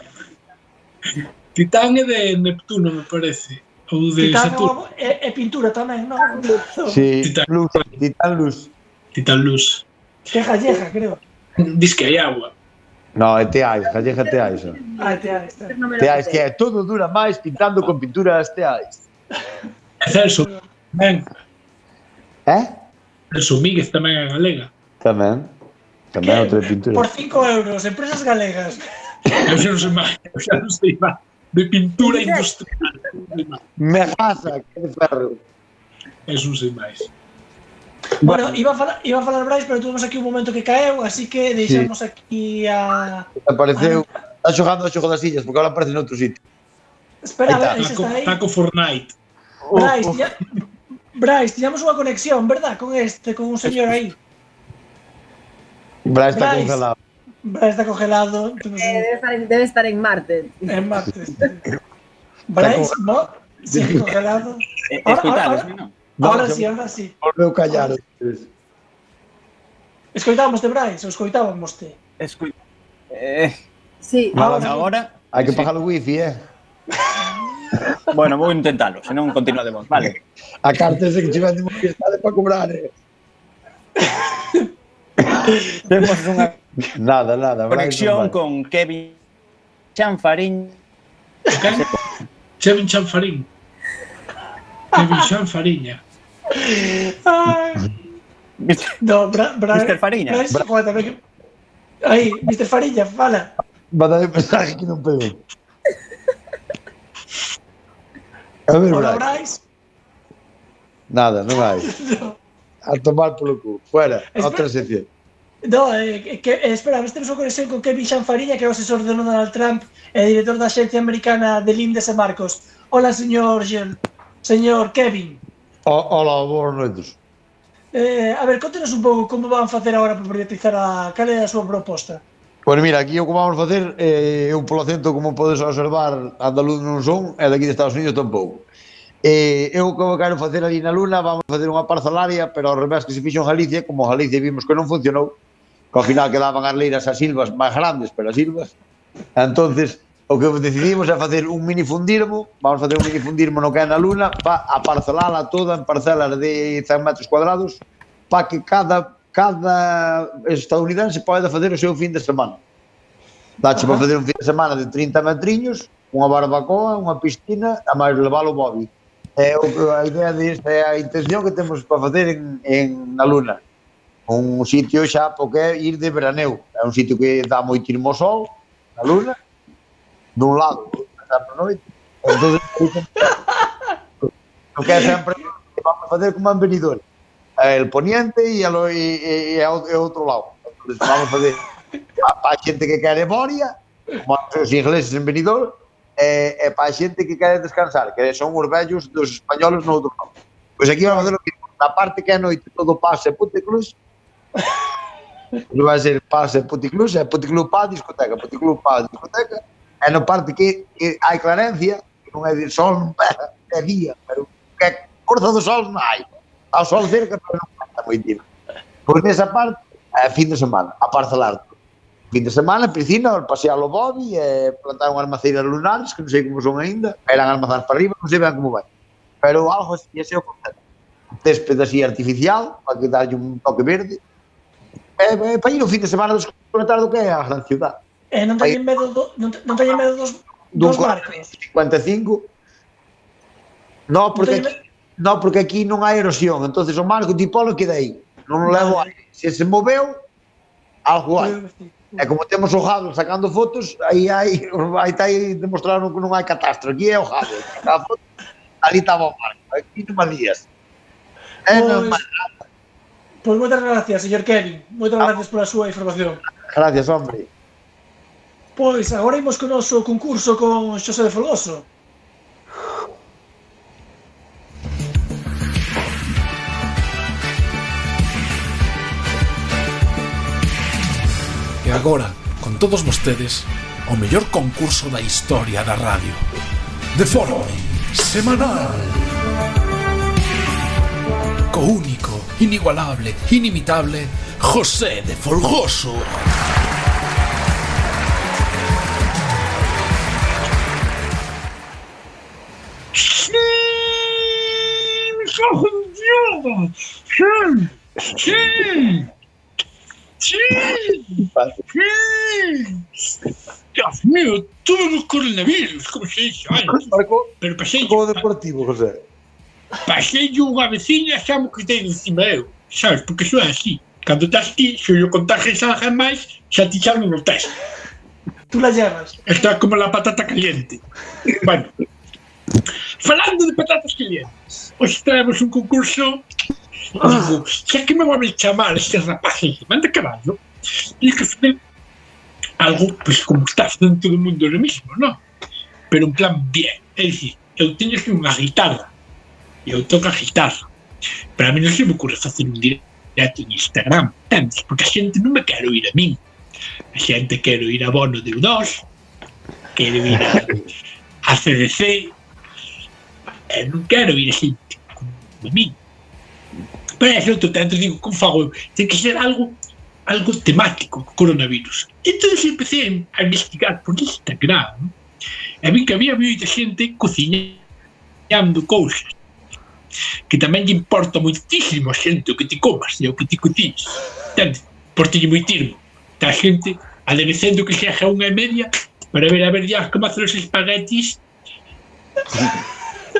Titán é de Neptuno, me parece ou de Titano Saturno. É, é pintura tamén, non? Sí, Titan luz, Titan luz. Titan luz. Que galleja, creo. Diz que hai agua. No, é Teais, gallega Teais. Eh. Ah, Teais. Teais, que é todo dura máis pintando con pinturas Teais. É Celso, tamén. Eh? Celso Míguez tamén é galega. Tamén. Tamén outra pintura. Por 5 euros, empresas galegas. Eu xa non sei máis, eu xa non sei máis de pintura industrial. Me pasa, que ferro. Es un sin máis. Bueno, iba a falar, iba a falar Brais, pero tuvimos aquí un momento que caeu, así que deixamos sí. aquí a... Apareceu, está xogando o xogo das sillas, porque agora aparece noutro sitio. Espera, a ver, está, está aí. taco Fortnite. Oh, Brais, Brais, oh. tiñamos unha conexión, verdad, con este, con un señor aí. Brais está congelado. Está congelado. Eh, debe, estar en, debe estar en Marte. En martes. Brais, ¿no? Sigue congelado. Ahora- ahora- Ahora sí, ahora sí. Volveu callar. Escoitábamos de Brais, ou escoitábamos te. Escoi... Eh, Sí, Ahora, agora... Hai que Sí. pagar o wifi, eh? Bueno, vou intentalo, senón continuademos. Vale. A carta ese que tivemos que estar para cobrar, eh? Temos unha Nada, nada. Conexión con Kevin Chanfarín. Kevin Chanfarín. Kevin Chanfariña. No, Bra, Bra, Mr. Fariña. Bra, Bra, tamén... Aí, Mr. Fariña, fala. Mandade mensaje que non pego. A ver, Hola, Brais. Nada, non hai. No. A tomar polo cu. Fuera, Espera. outra sección. No, eh, que, eh, espera, nós temos unha conexión con Kevin Xanfariña, que é o asesor de Donald Trump e director da Xencia Americana de Lindes e Marcos. Hola, señor Gel. Señor Kevin. O, hola, boas noites. Eh, a ver, contenos un pouco como van facer agora para privatizar a... Cal é a súa proposta? Pois mira, aquí o que vamos facer eh, eu polo acento, como podes observar, andaluz non son, e daqui de Estados Unidos tampouco. Eh, eu como quero facer ali na Luna, vamos facer unha parcelaria, pero ao revés que se fixo en Galicia, como Galicia vimos que non funcionou, que ao final quedaban as leiras as silvas máis grandes, pero as silvas. Entonces, o que decidimos é facer un mini fundirmo, vamos facer un mini fundirmo no que é na luna, pa a parcelala toda en parcelas de 100 metros cuadrados, para que cada cada estadounidense poida facer o seu fin de semana. Dache para facer un fin de semana de 30 metriños, unha barbacoa, unha piscina, a máis levar o móvil. É o, a idea disto é a intención que temos para facer en, en na Luna. Un sitio xa porque ir de veraneo. É un sitio que dá moitísimo sol, na Luna, dun lado, por noite. Entón, o que é sempre que vamos facer como en. El poniente e, el, e, e, e, ao- e outro lado. Entonces, vamos fazer para a xente que quere boria, como os ingleses en Benidorm, e, e para a xente que quere descansar, que son os vellos dos españoles no outro lado. Pois aquí vamos fazer o mismo. Na parte que é noite todo Βάζει πάσε ser την κλούσε, που την é τη pa discoteca, την pa discoteca, δισκοτέca, ενώ parte que, que hai clarencia, que non é de sol, é día, pero que corza do sol non hai. Ao sol cerca, pero non canta moi tiro. Pois nesa parte, é eh, fin de semana, a parcelar. Fin de semana, piscina, pasear o Bobby, e plantar unhas maceiras lunares, que non sei como son aínda, eran almazadas para arriba, non sei ben como vai. Pero algo así, ese é o concepto. Césped así artificial, para que dalle un toque verde, eh, eh para ir o fin de semana desconectar do que é a gran ciudad. Eh, non teñen medo, do, non, te, non teñen medo dos, dos barcos? 55? No, porque, non teñen... no, porque aquí non hai erosión, entonces o marco tipolo queda aí, non o levo aí. Se se moveu, algo hai. E como temos o Hubble sacando fotos, aí hai, aí está aí demostraron que non hai catástrofe. Aquí é o Hubble. Foto, ali estaba o marco. Aquí non malías. É pois normal. Pois Pois moitas gracias, señor Kevin. Moitas ah. gracias pola súa información. Gracias, hombre. Pois agora imos con o noso concurso con Xosé de Folgoso. E agora, con todos vostedes, o mellor concurso da historia da radio. De forma semanal. Co único inigualable, inimitable, José de Folgoso. ¡Sí! ¡Sí! ¡Sí! ¡Sí! ¡Sí! Dios mío, todos los coronavirus, como se dice? Ay, pero Como deportivo, José. Pasei unha veciña xa mo quitei de encima eu. Sabes, porque iso é así. Cando estás ti, se o contagias a alguén máis, xa ti xa non o tes. Tú la llevas. Está como la patata caliente. bueno, falando de patatas calientes, hoxe traemos un concurso Digo, xa que me van a chamar estes rapaces, manda caballo, e que se algo, pues, como está facendo todo o mundo ahora mismo, non? Pero en plan, bien, é dicir, eu teño aquí unha guitarra, e eu toco a guitarra. Para mí non se me ocurre facer un directo en Instagram, entendes? Porque a xente non me quero ir a min. A xente quero ir a Bono de U2, quero ir a, a CDC, e eh, non quero ir a xente como a min. Pero é outro tanto digo, como fago eu? Ten que ser algo algo temático co coronavirus. Entón empecé a investigar por Instagram e vi que había moita xente cociñando cousas que tamén lle importa moitísimo a xente o que ti comas e o que ti cutís. Entende? Por ti moitirmo. Ta xente adebecendo que sexa unha e media para ver a ver ya como hacer os espaguetis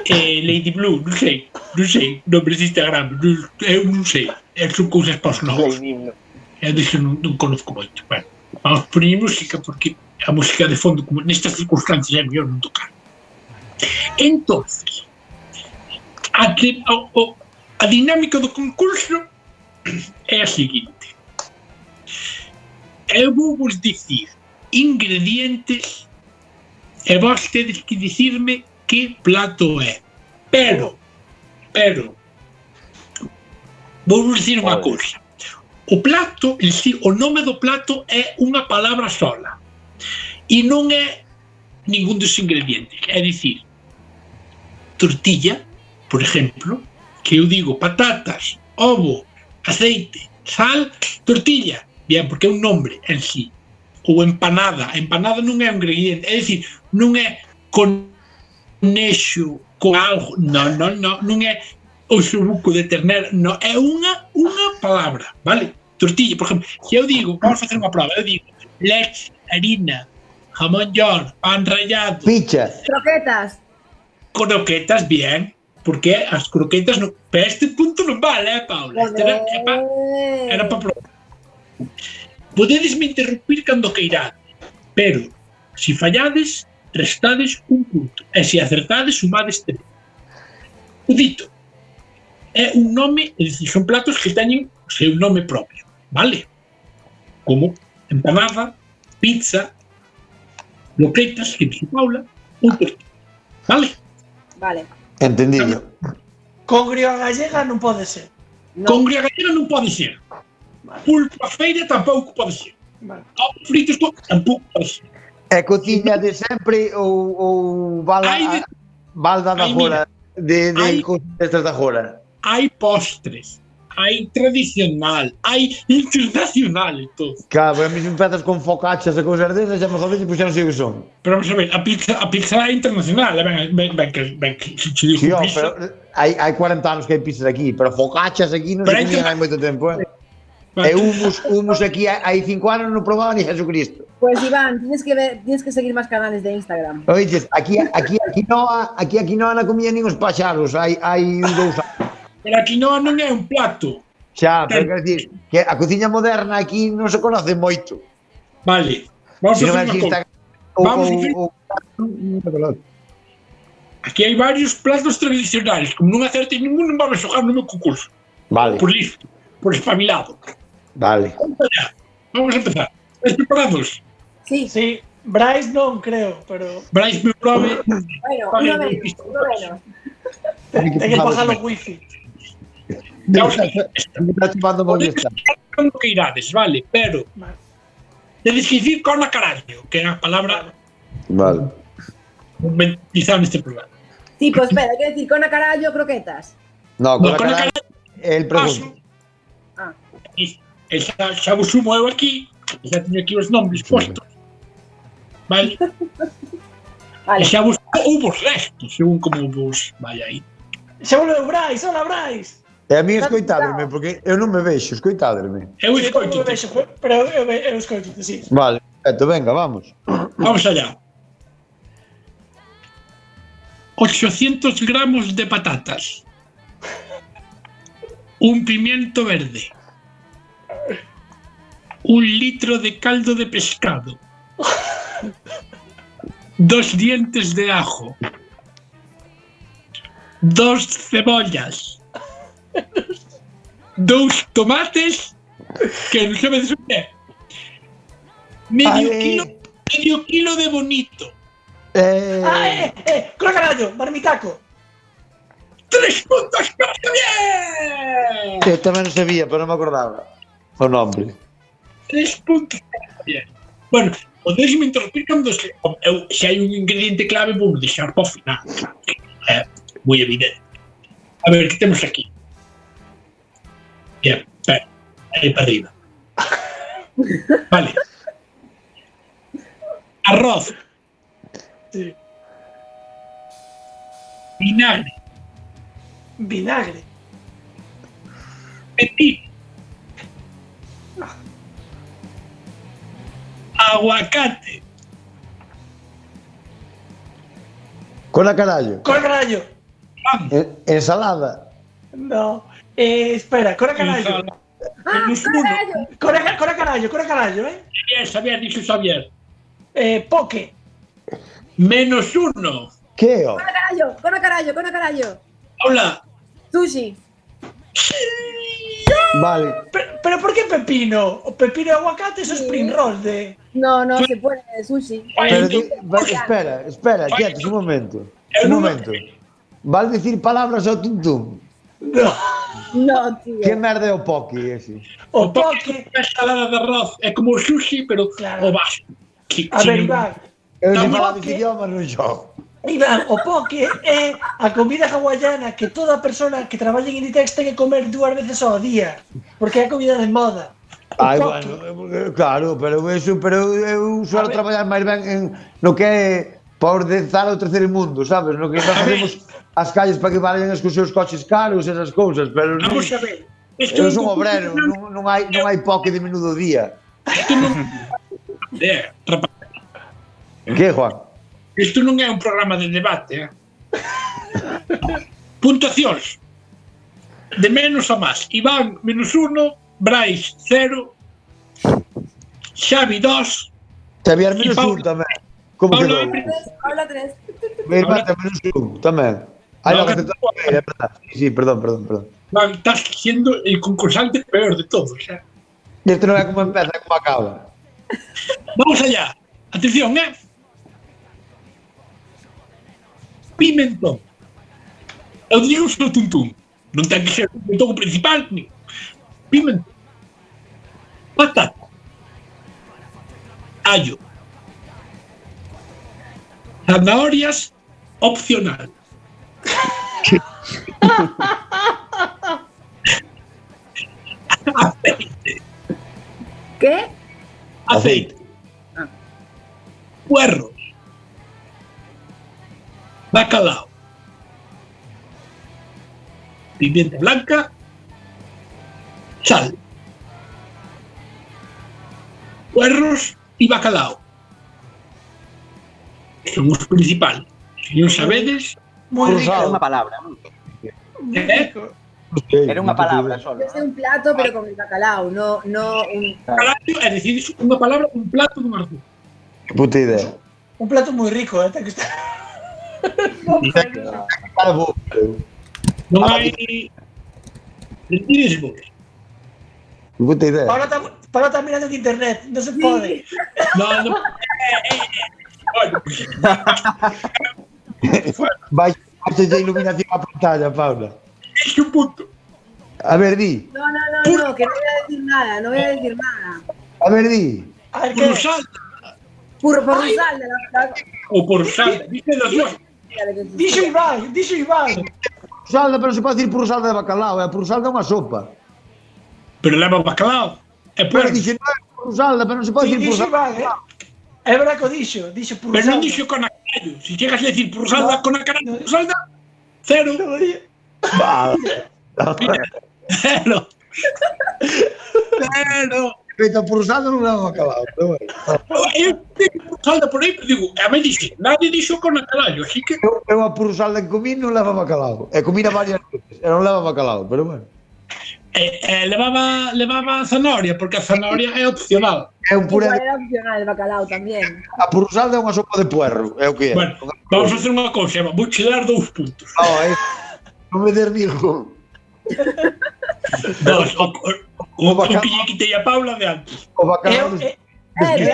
eh, Lady Blue, non sei, non sei, nombres de Instagram, non, eu non sei, é, son cousas para os novos. Eu dixo, non, non conozco moito. Bueno, vamos por música, porque a música de fondo, como nestas circunstancias, é mellor non tocar. Entonces, a, di, o, o, a dinámica do concurso é a seguinte. Eu vou vos dicir ingredientes e vos tedes que dicirme que plato é. Pero, pero, vou vos dicir unha cousa. O plato, en si, o nome do plato é unha palabra sola. E non é ningún dos ingredientes. É dicir, tortilla, por exemplo, que eu digo patatas, ovo, aceite, sal, tortilla. Bien, porque é un nombre en sí. Ou empanada. Empanada non é un ingrediente. É dicir, non é con nexo, con algo. Non, non, non. Non é o subuco de ternera. Non, é unha, unha palabra, vale? Tortilla, por exemplo, se eu digo, vamos facer unha prova, eu digo leche, harina, jamón york, pan rallado, Picha. Croquetas. croquetas, bien, porque as croquetas no, para este punto non vale, eh, Paula. Este era, é pa, era para probar. Podedes me interrumpir cando queirade, pero se si fallades, restades un punto, e se acertades, sumades tres. O dito é un nome, é dicir, son platos que teñen o seu nome propio, vale? Como empanada, pizza, loquetas, que dixo Paula, un tortilla. Vale? Vale. Entendido. Con griega gallega non pode ser. No. Con griega gallega non pode ser. Vale. Pulpa feira tampouco pode ser. Vale. Ovos fritos tampouco pode ser. É cociña de sempre ou, ou bala, de, balda da jora? De, de, de, de, de, da jora? Hai postres hai tradicional, hai internacional e todo. Claro, a mí se empezas con focachas e cousas desas, xa me jodes e pois xa non sei o que son. Pero vamos a ver, a pizza, a pizza é internacional, eh, ben, ben, ben, que, ben que Sí, ó, pizza, pero hai, hai 40 anos que hai pizzas aquí, pero focachas aquí non se que- hai moito tempo, eh? E humus, humus aquí hai cinco anos non probaba ni Jesucristo. Pues Iván, tienes que ver, tienes que seguir más canales de Instagram. Oiches, aquí aquí aquí Quinoa, aquí a Quinoa non comía nin os paxaros, hai hai dous anos. Pero a quinoa non é un plato. Xa, pero quer dicir, que a cociña moderna aquí non se conoce moito. Vale. Vamos a facer unha Vamos o, o, Aquí hai varios platos tradicionais. Como non acerte ningún, non vamos xogar no meu concurso. Vale. Por listo, por espabilado. Vale. Vamos allá. Vamos a empezar. Estás preparados? Sí. Sí. Brais non creo, pero... Brais me prove... Bueno, unha vez, unha vez. Ten que pagar o wifi. Cando que irades, vale, pero Vale. tedes que dicir cona carallo, que é a palabra Vale. utilizada neste programa. Tipo, espera, hay que decir con a carallo croquetas. No, No, con la con la cara el pregunta. Ah, E, e xa, xa vos sumo eu aquí, e xa teño aquí os nombres postos. Vale? E vale. xa vos ou vos restos, según como vos vai aí. Xa volveu Bryce, hola Bryce. E a mí escoitádeme, porque eu non me vexo, escoitádeme. Eu escoito. vexo, pero eu escoito, sí. Vale, perfecto, venga, vamos. Vamos allá. 800 gramos de patatas. Un pimiento verde. Un litro de caldo de pescado. Dos dientes de ajo. Dos cebollas. Dos tomates que non sabedes o que é. Medio kilo, medio kilo de bonito. Eh, Ah, eh, eh, con carallo, marmitaco. ¡Tres puntos para Javier! eu tamén non sabía, pero non me acordaba. O nombre. Tres puntos para Javier. Bueno, podeis me interrumpir cando se, eu, se hai un ingrediente clave vou deixar para o final. É moi evidente. A ver, que temos aquí? Bien, aí para arriba. Vale. Arroz, Sí. vinagre, Vinagre. pepino, aguacate, Con la carallo. Con pan, En- ensalada. No. Eh, espera, con carallo. Ah, menos con uno. carallo. Con con carallo, eh. Xavier, Xavier, dixo Xavier. Eh, poke. Menos uno. Que o? Con a carallo, con a carallo, con a carallo. Hola. Sushi. Vale. Pero, pero por qué pepino? O pepino y aguacate eso es spring roll de... No, no se puede, sushi. Pero di- va- espera, espera, quietos un momento. Un momento. Vas decir palabras ao tuntum. No. No, tío. Que merda é o poki ese? O, o é salada de arroz, é como o sushi, pero claro. o vasco. Que, a ver, Iván. Eu non falaba ese idioma no xogo. Iván, o poke é a comida hawaiana que toda persona que traballa en Inditex ten que comer dúas veces ao día, porque é a comida de moda. O Ai, poke. bueno, eh, claro, pero eso, pero eh, eu suelo traballar máis ben en no que é por dezar o terceiro mundo, sabes? No que nós facemos as calles para que vayan cos seus coches caros e esas cousas, pero non, Vamos a ver. Estoy eu son obrero, non, non hai non hai poque de menudo día. De, que, Juan? Isto non é un programa de debate, eh? Puntuacións. De menos a máis. Iván, menos uno. Brais, cero. Xavi, dos. Xavier, menos un tamén. Como Paula, que Paula, tres. Mi irmá, menos un tamén. Ai, No, no, que é verdad. Sí, sí, perdón, perdón, perdón. Iván, estás siendo el concursante peor de todos. eh? Isto non é como empeza, é como acaba. Vamos allá. Atención, ¿eh? Pimentón. Eu digo só tuntum. Non ten que ser pimentón principal, ni. Pimentón. Patata. Allo. Zanahorias, opcional. Aceite. ¿Qué? Aceite. Puerros. Bacalao. Pimienta blanca. Sal. Puerros y bacalao. Somos principal. Señor Sabedes muy Era rico. unha palabra, non? eh, Era unha palabra solo. Es un plato, pero con el bacalao, no, no un. bacalao, é dicir, unha palabra, un plato dun arroz. Que puta idea. Un plato muy rico, ¿eh? Que está... Hai... Retires vos. Que puta idea. Ahora está, Pablo está mirando en internet, no se puede. No, no. Eh, eh, eh. Bueno, Vai, vai de iluminación a pantalla, Paula. es un punto. A ver, di. No, no, no, no, que no voy a decir nada, no voy a decir nada. A ver, di. A ver, Por Por, por la, la- ou por salta. Dice das dos. Dixo Ibai, dixo Ibai. Salda, pero se pode dicir por salda de bacalao, é por salda é unha sopa. Pero leva bacalao. E Pero puerro. dixe, non é por salda, pero non se pode Sí, dicir por dixo salda. Ibai, eh. É verdad que o dixo, dixo por Pero non dixo con a. Si llegas a decir por salda, con a carallo, por salda, cero. No, di- Cero. Cero. Feita por salda non leva bacalao, pero bueno. Eu digo por aí, pero digo, a mí dixe, nadie dixo con a carallo, así que... Eu, eu a por salda en comín non leva bacalao. E comina varias veces, e non leva bacalao, pero bueno. Eh, eh, levaba, levaba zanahoria, porque a zanahoria é opcional. É un puré de... era opcional el bacalao también. A por salda é unha sopa de puerro, é o que é. Bueno, vamos a hacer unha cousa, vou che dar dous puntos. No, é... Non me der ningún. Dos, o, o, o, o bacalao. que lle quitei a Paula de antes. O bacalao... Eu, eh, Eh,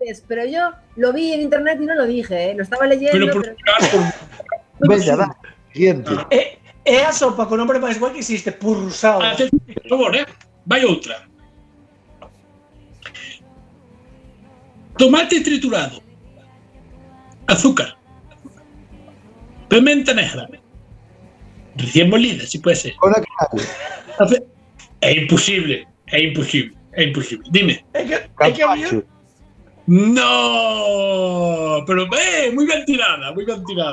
Eh, pero, yo lo vi en internet y no lo dije, ¿eh? lo estaba leyendo. Pero por pero- Veña, dá. Siguiente. é, é a sopa con nombre máis guai que existe, purrusao. Haces, por favor, eh? Vai outra. Tomate triturado. Azúcar. Pimenta negra. Recién molida, si puede ser. Con É imposible, é imposible, é imposible. Dime. É que, é que a mí, Capacho. No, pero eh, muy bien tirada, muy bien tirada.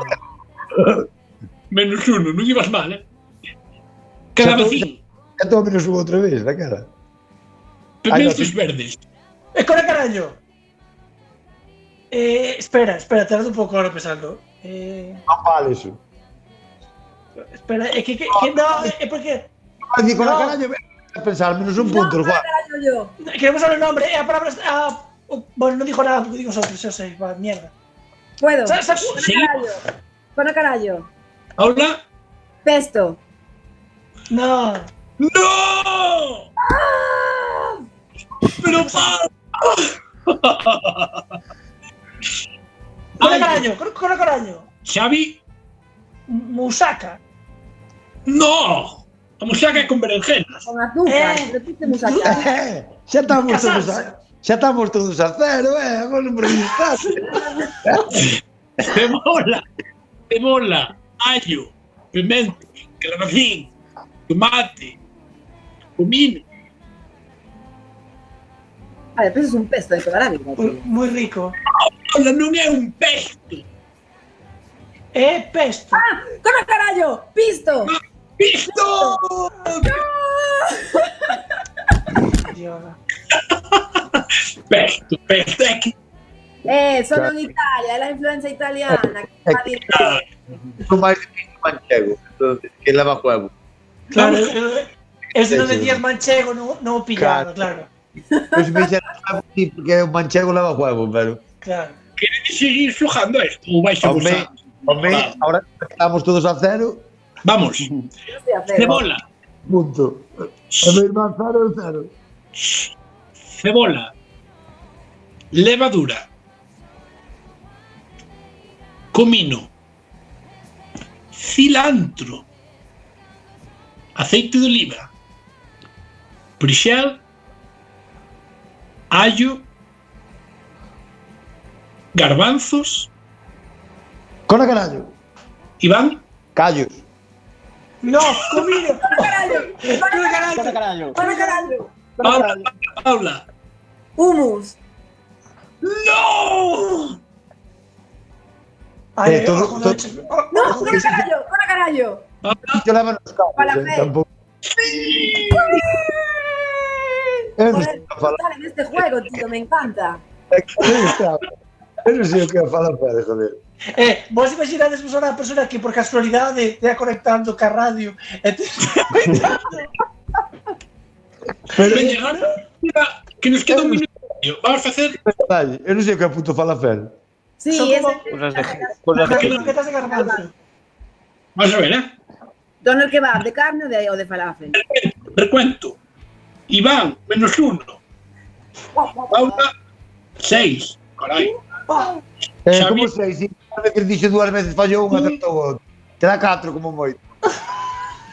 Menos uno, non ibas mal, eh? Vecino, Ya todo menos subo outra vez, la cara. pimentos verdes. é con a carallo. Eh, espera, espera, tardo un pouco ahora pensando. Eh, Non vale eso. espera, é que, que, que no, é porque a No. carallo, a pensar, menos un No, punto, ¿cuál Juan. queremos saber o nombre, é a palabra a, o- bueno, non dijo nada, digo outros, xa sei, va, mierda. Puedo. Sa- sa- Con Sí. Con carallo. ¿Paula? Pesto. No. ¡No! ¡Pero ah. Paula! Coro Caraño, Coro Caraño. Xavi. Musaca. ¡No! Musaca es con berenjenas. Con azúcar, eh. musaca. Eh, estamos todos a, xa estamos todos a cero, eh, vos non preguntaste. te mola, te mola mayo, pimente, clarín, tomate, comino. Ah, después pues es un pesto de carámico. Muy rico. No, no, es un pesto. Es pesto. ¡Ah! ¡Cómo carajo! ¡Pisto! ¡Pisto! ¡No! pesto, pesto. Eh, sono claro. in Italia, la influenza italiana. Eh, Non máis difícil manchego, entonces, que leva huevo. Claro, Vamos. eh, eh, si no decías manchego, no, no pillado, claro. Pois me dixen, sí, porque o manchego leva huevo, pero... Claro. queredes seguir xogando a isto ou vais a gozar? home, ahora estamos todos a cero, Vamos. Cebola, punto. A meu irmán cero, cero. cebola, levadura, comino, cilantro, aceite de oliva, prixel, allo, garbanzos, Con a carallo. Iván, Callos. No, comida. Carallo, Con carallo. Corre, carallo. carallo. Paula, Paula. Humus. ¡No! Ay, eh, todo, joder, todo... Oh, no, una carallo, una carallo. Yo la menoscabo. Para eh, tampoco. Sí. Joder, tal en este juego, tío, me encanta. Eso sí o que falar para joder. Eh, vos imaginades vos a persona que por casualidade te conectando ca radio e te Pero... Veña, mira, que nos queda un minuto. Vamos facer... Eu non sei o que a puto fala fel. Sí, Son como- Cosas de, croquetas de garbanzo. Vamos a ver, eh? Dono el kebab, ¿de carne o de, o de falafel? Recuento. Iván, menos uno. Paula, seis. Caray. Eh, como sei, se cada vez que dixo dúas veces fallou unha acertou outro. Te dá catro como moito.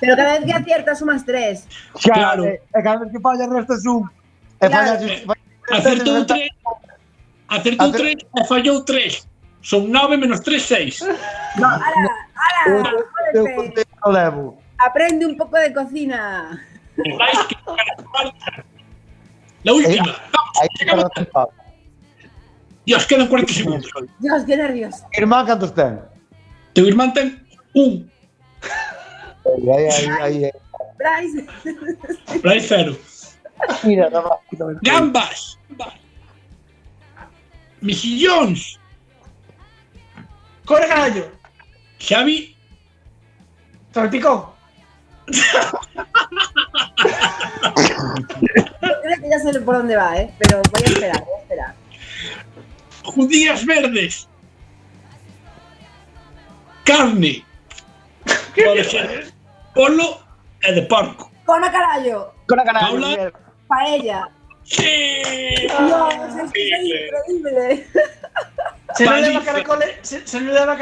Pero cada vez que aciertas sumas tres. Xa, Claro. eh, e cada vez que fallas restas un. E Claro. fallas... Acertou tres. Acertou Acer- tres e fallou tres. Son nove menos tres, seis. No, Eu que levo. Aprende un poco de cocina. Vais que La última. Para o Dios, quedan 40 segundos. Dios, qué nervios. Irmán, cantos ten? Teu irmán ten un. Aí, aí, aí. Bryce. Brais cero. Mira, no, no, no, Gambas. Mejillóns. Corre carallo. Xavi. Salpicón. Creo que ya sé por dónde va, ¿eh? Pero voy a esperar, voy a esperar. Judías verdes. Carne. Pode ser polo e de porco. Cona carallo. Con a cara. Paula. Paella. ¡Sí! ¡No! ¡Es increíble! Se le, caracoles, se, se le daba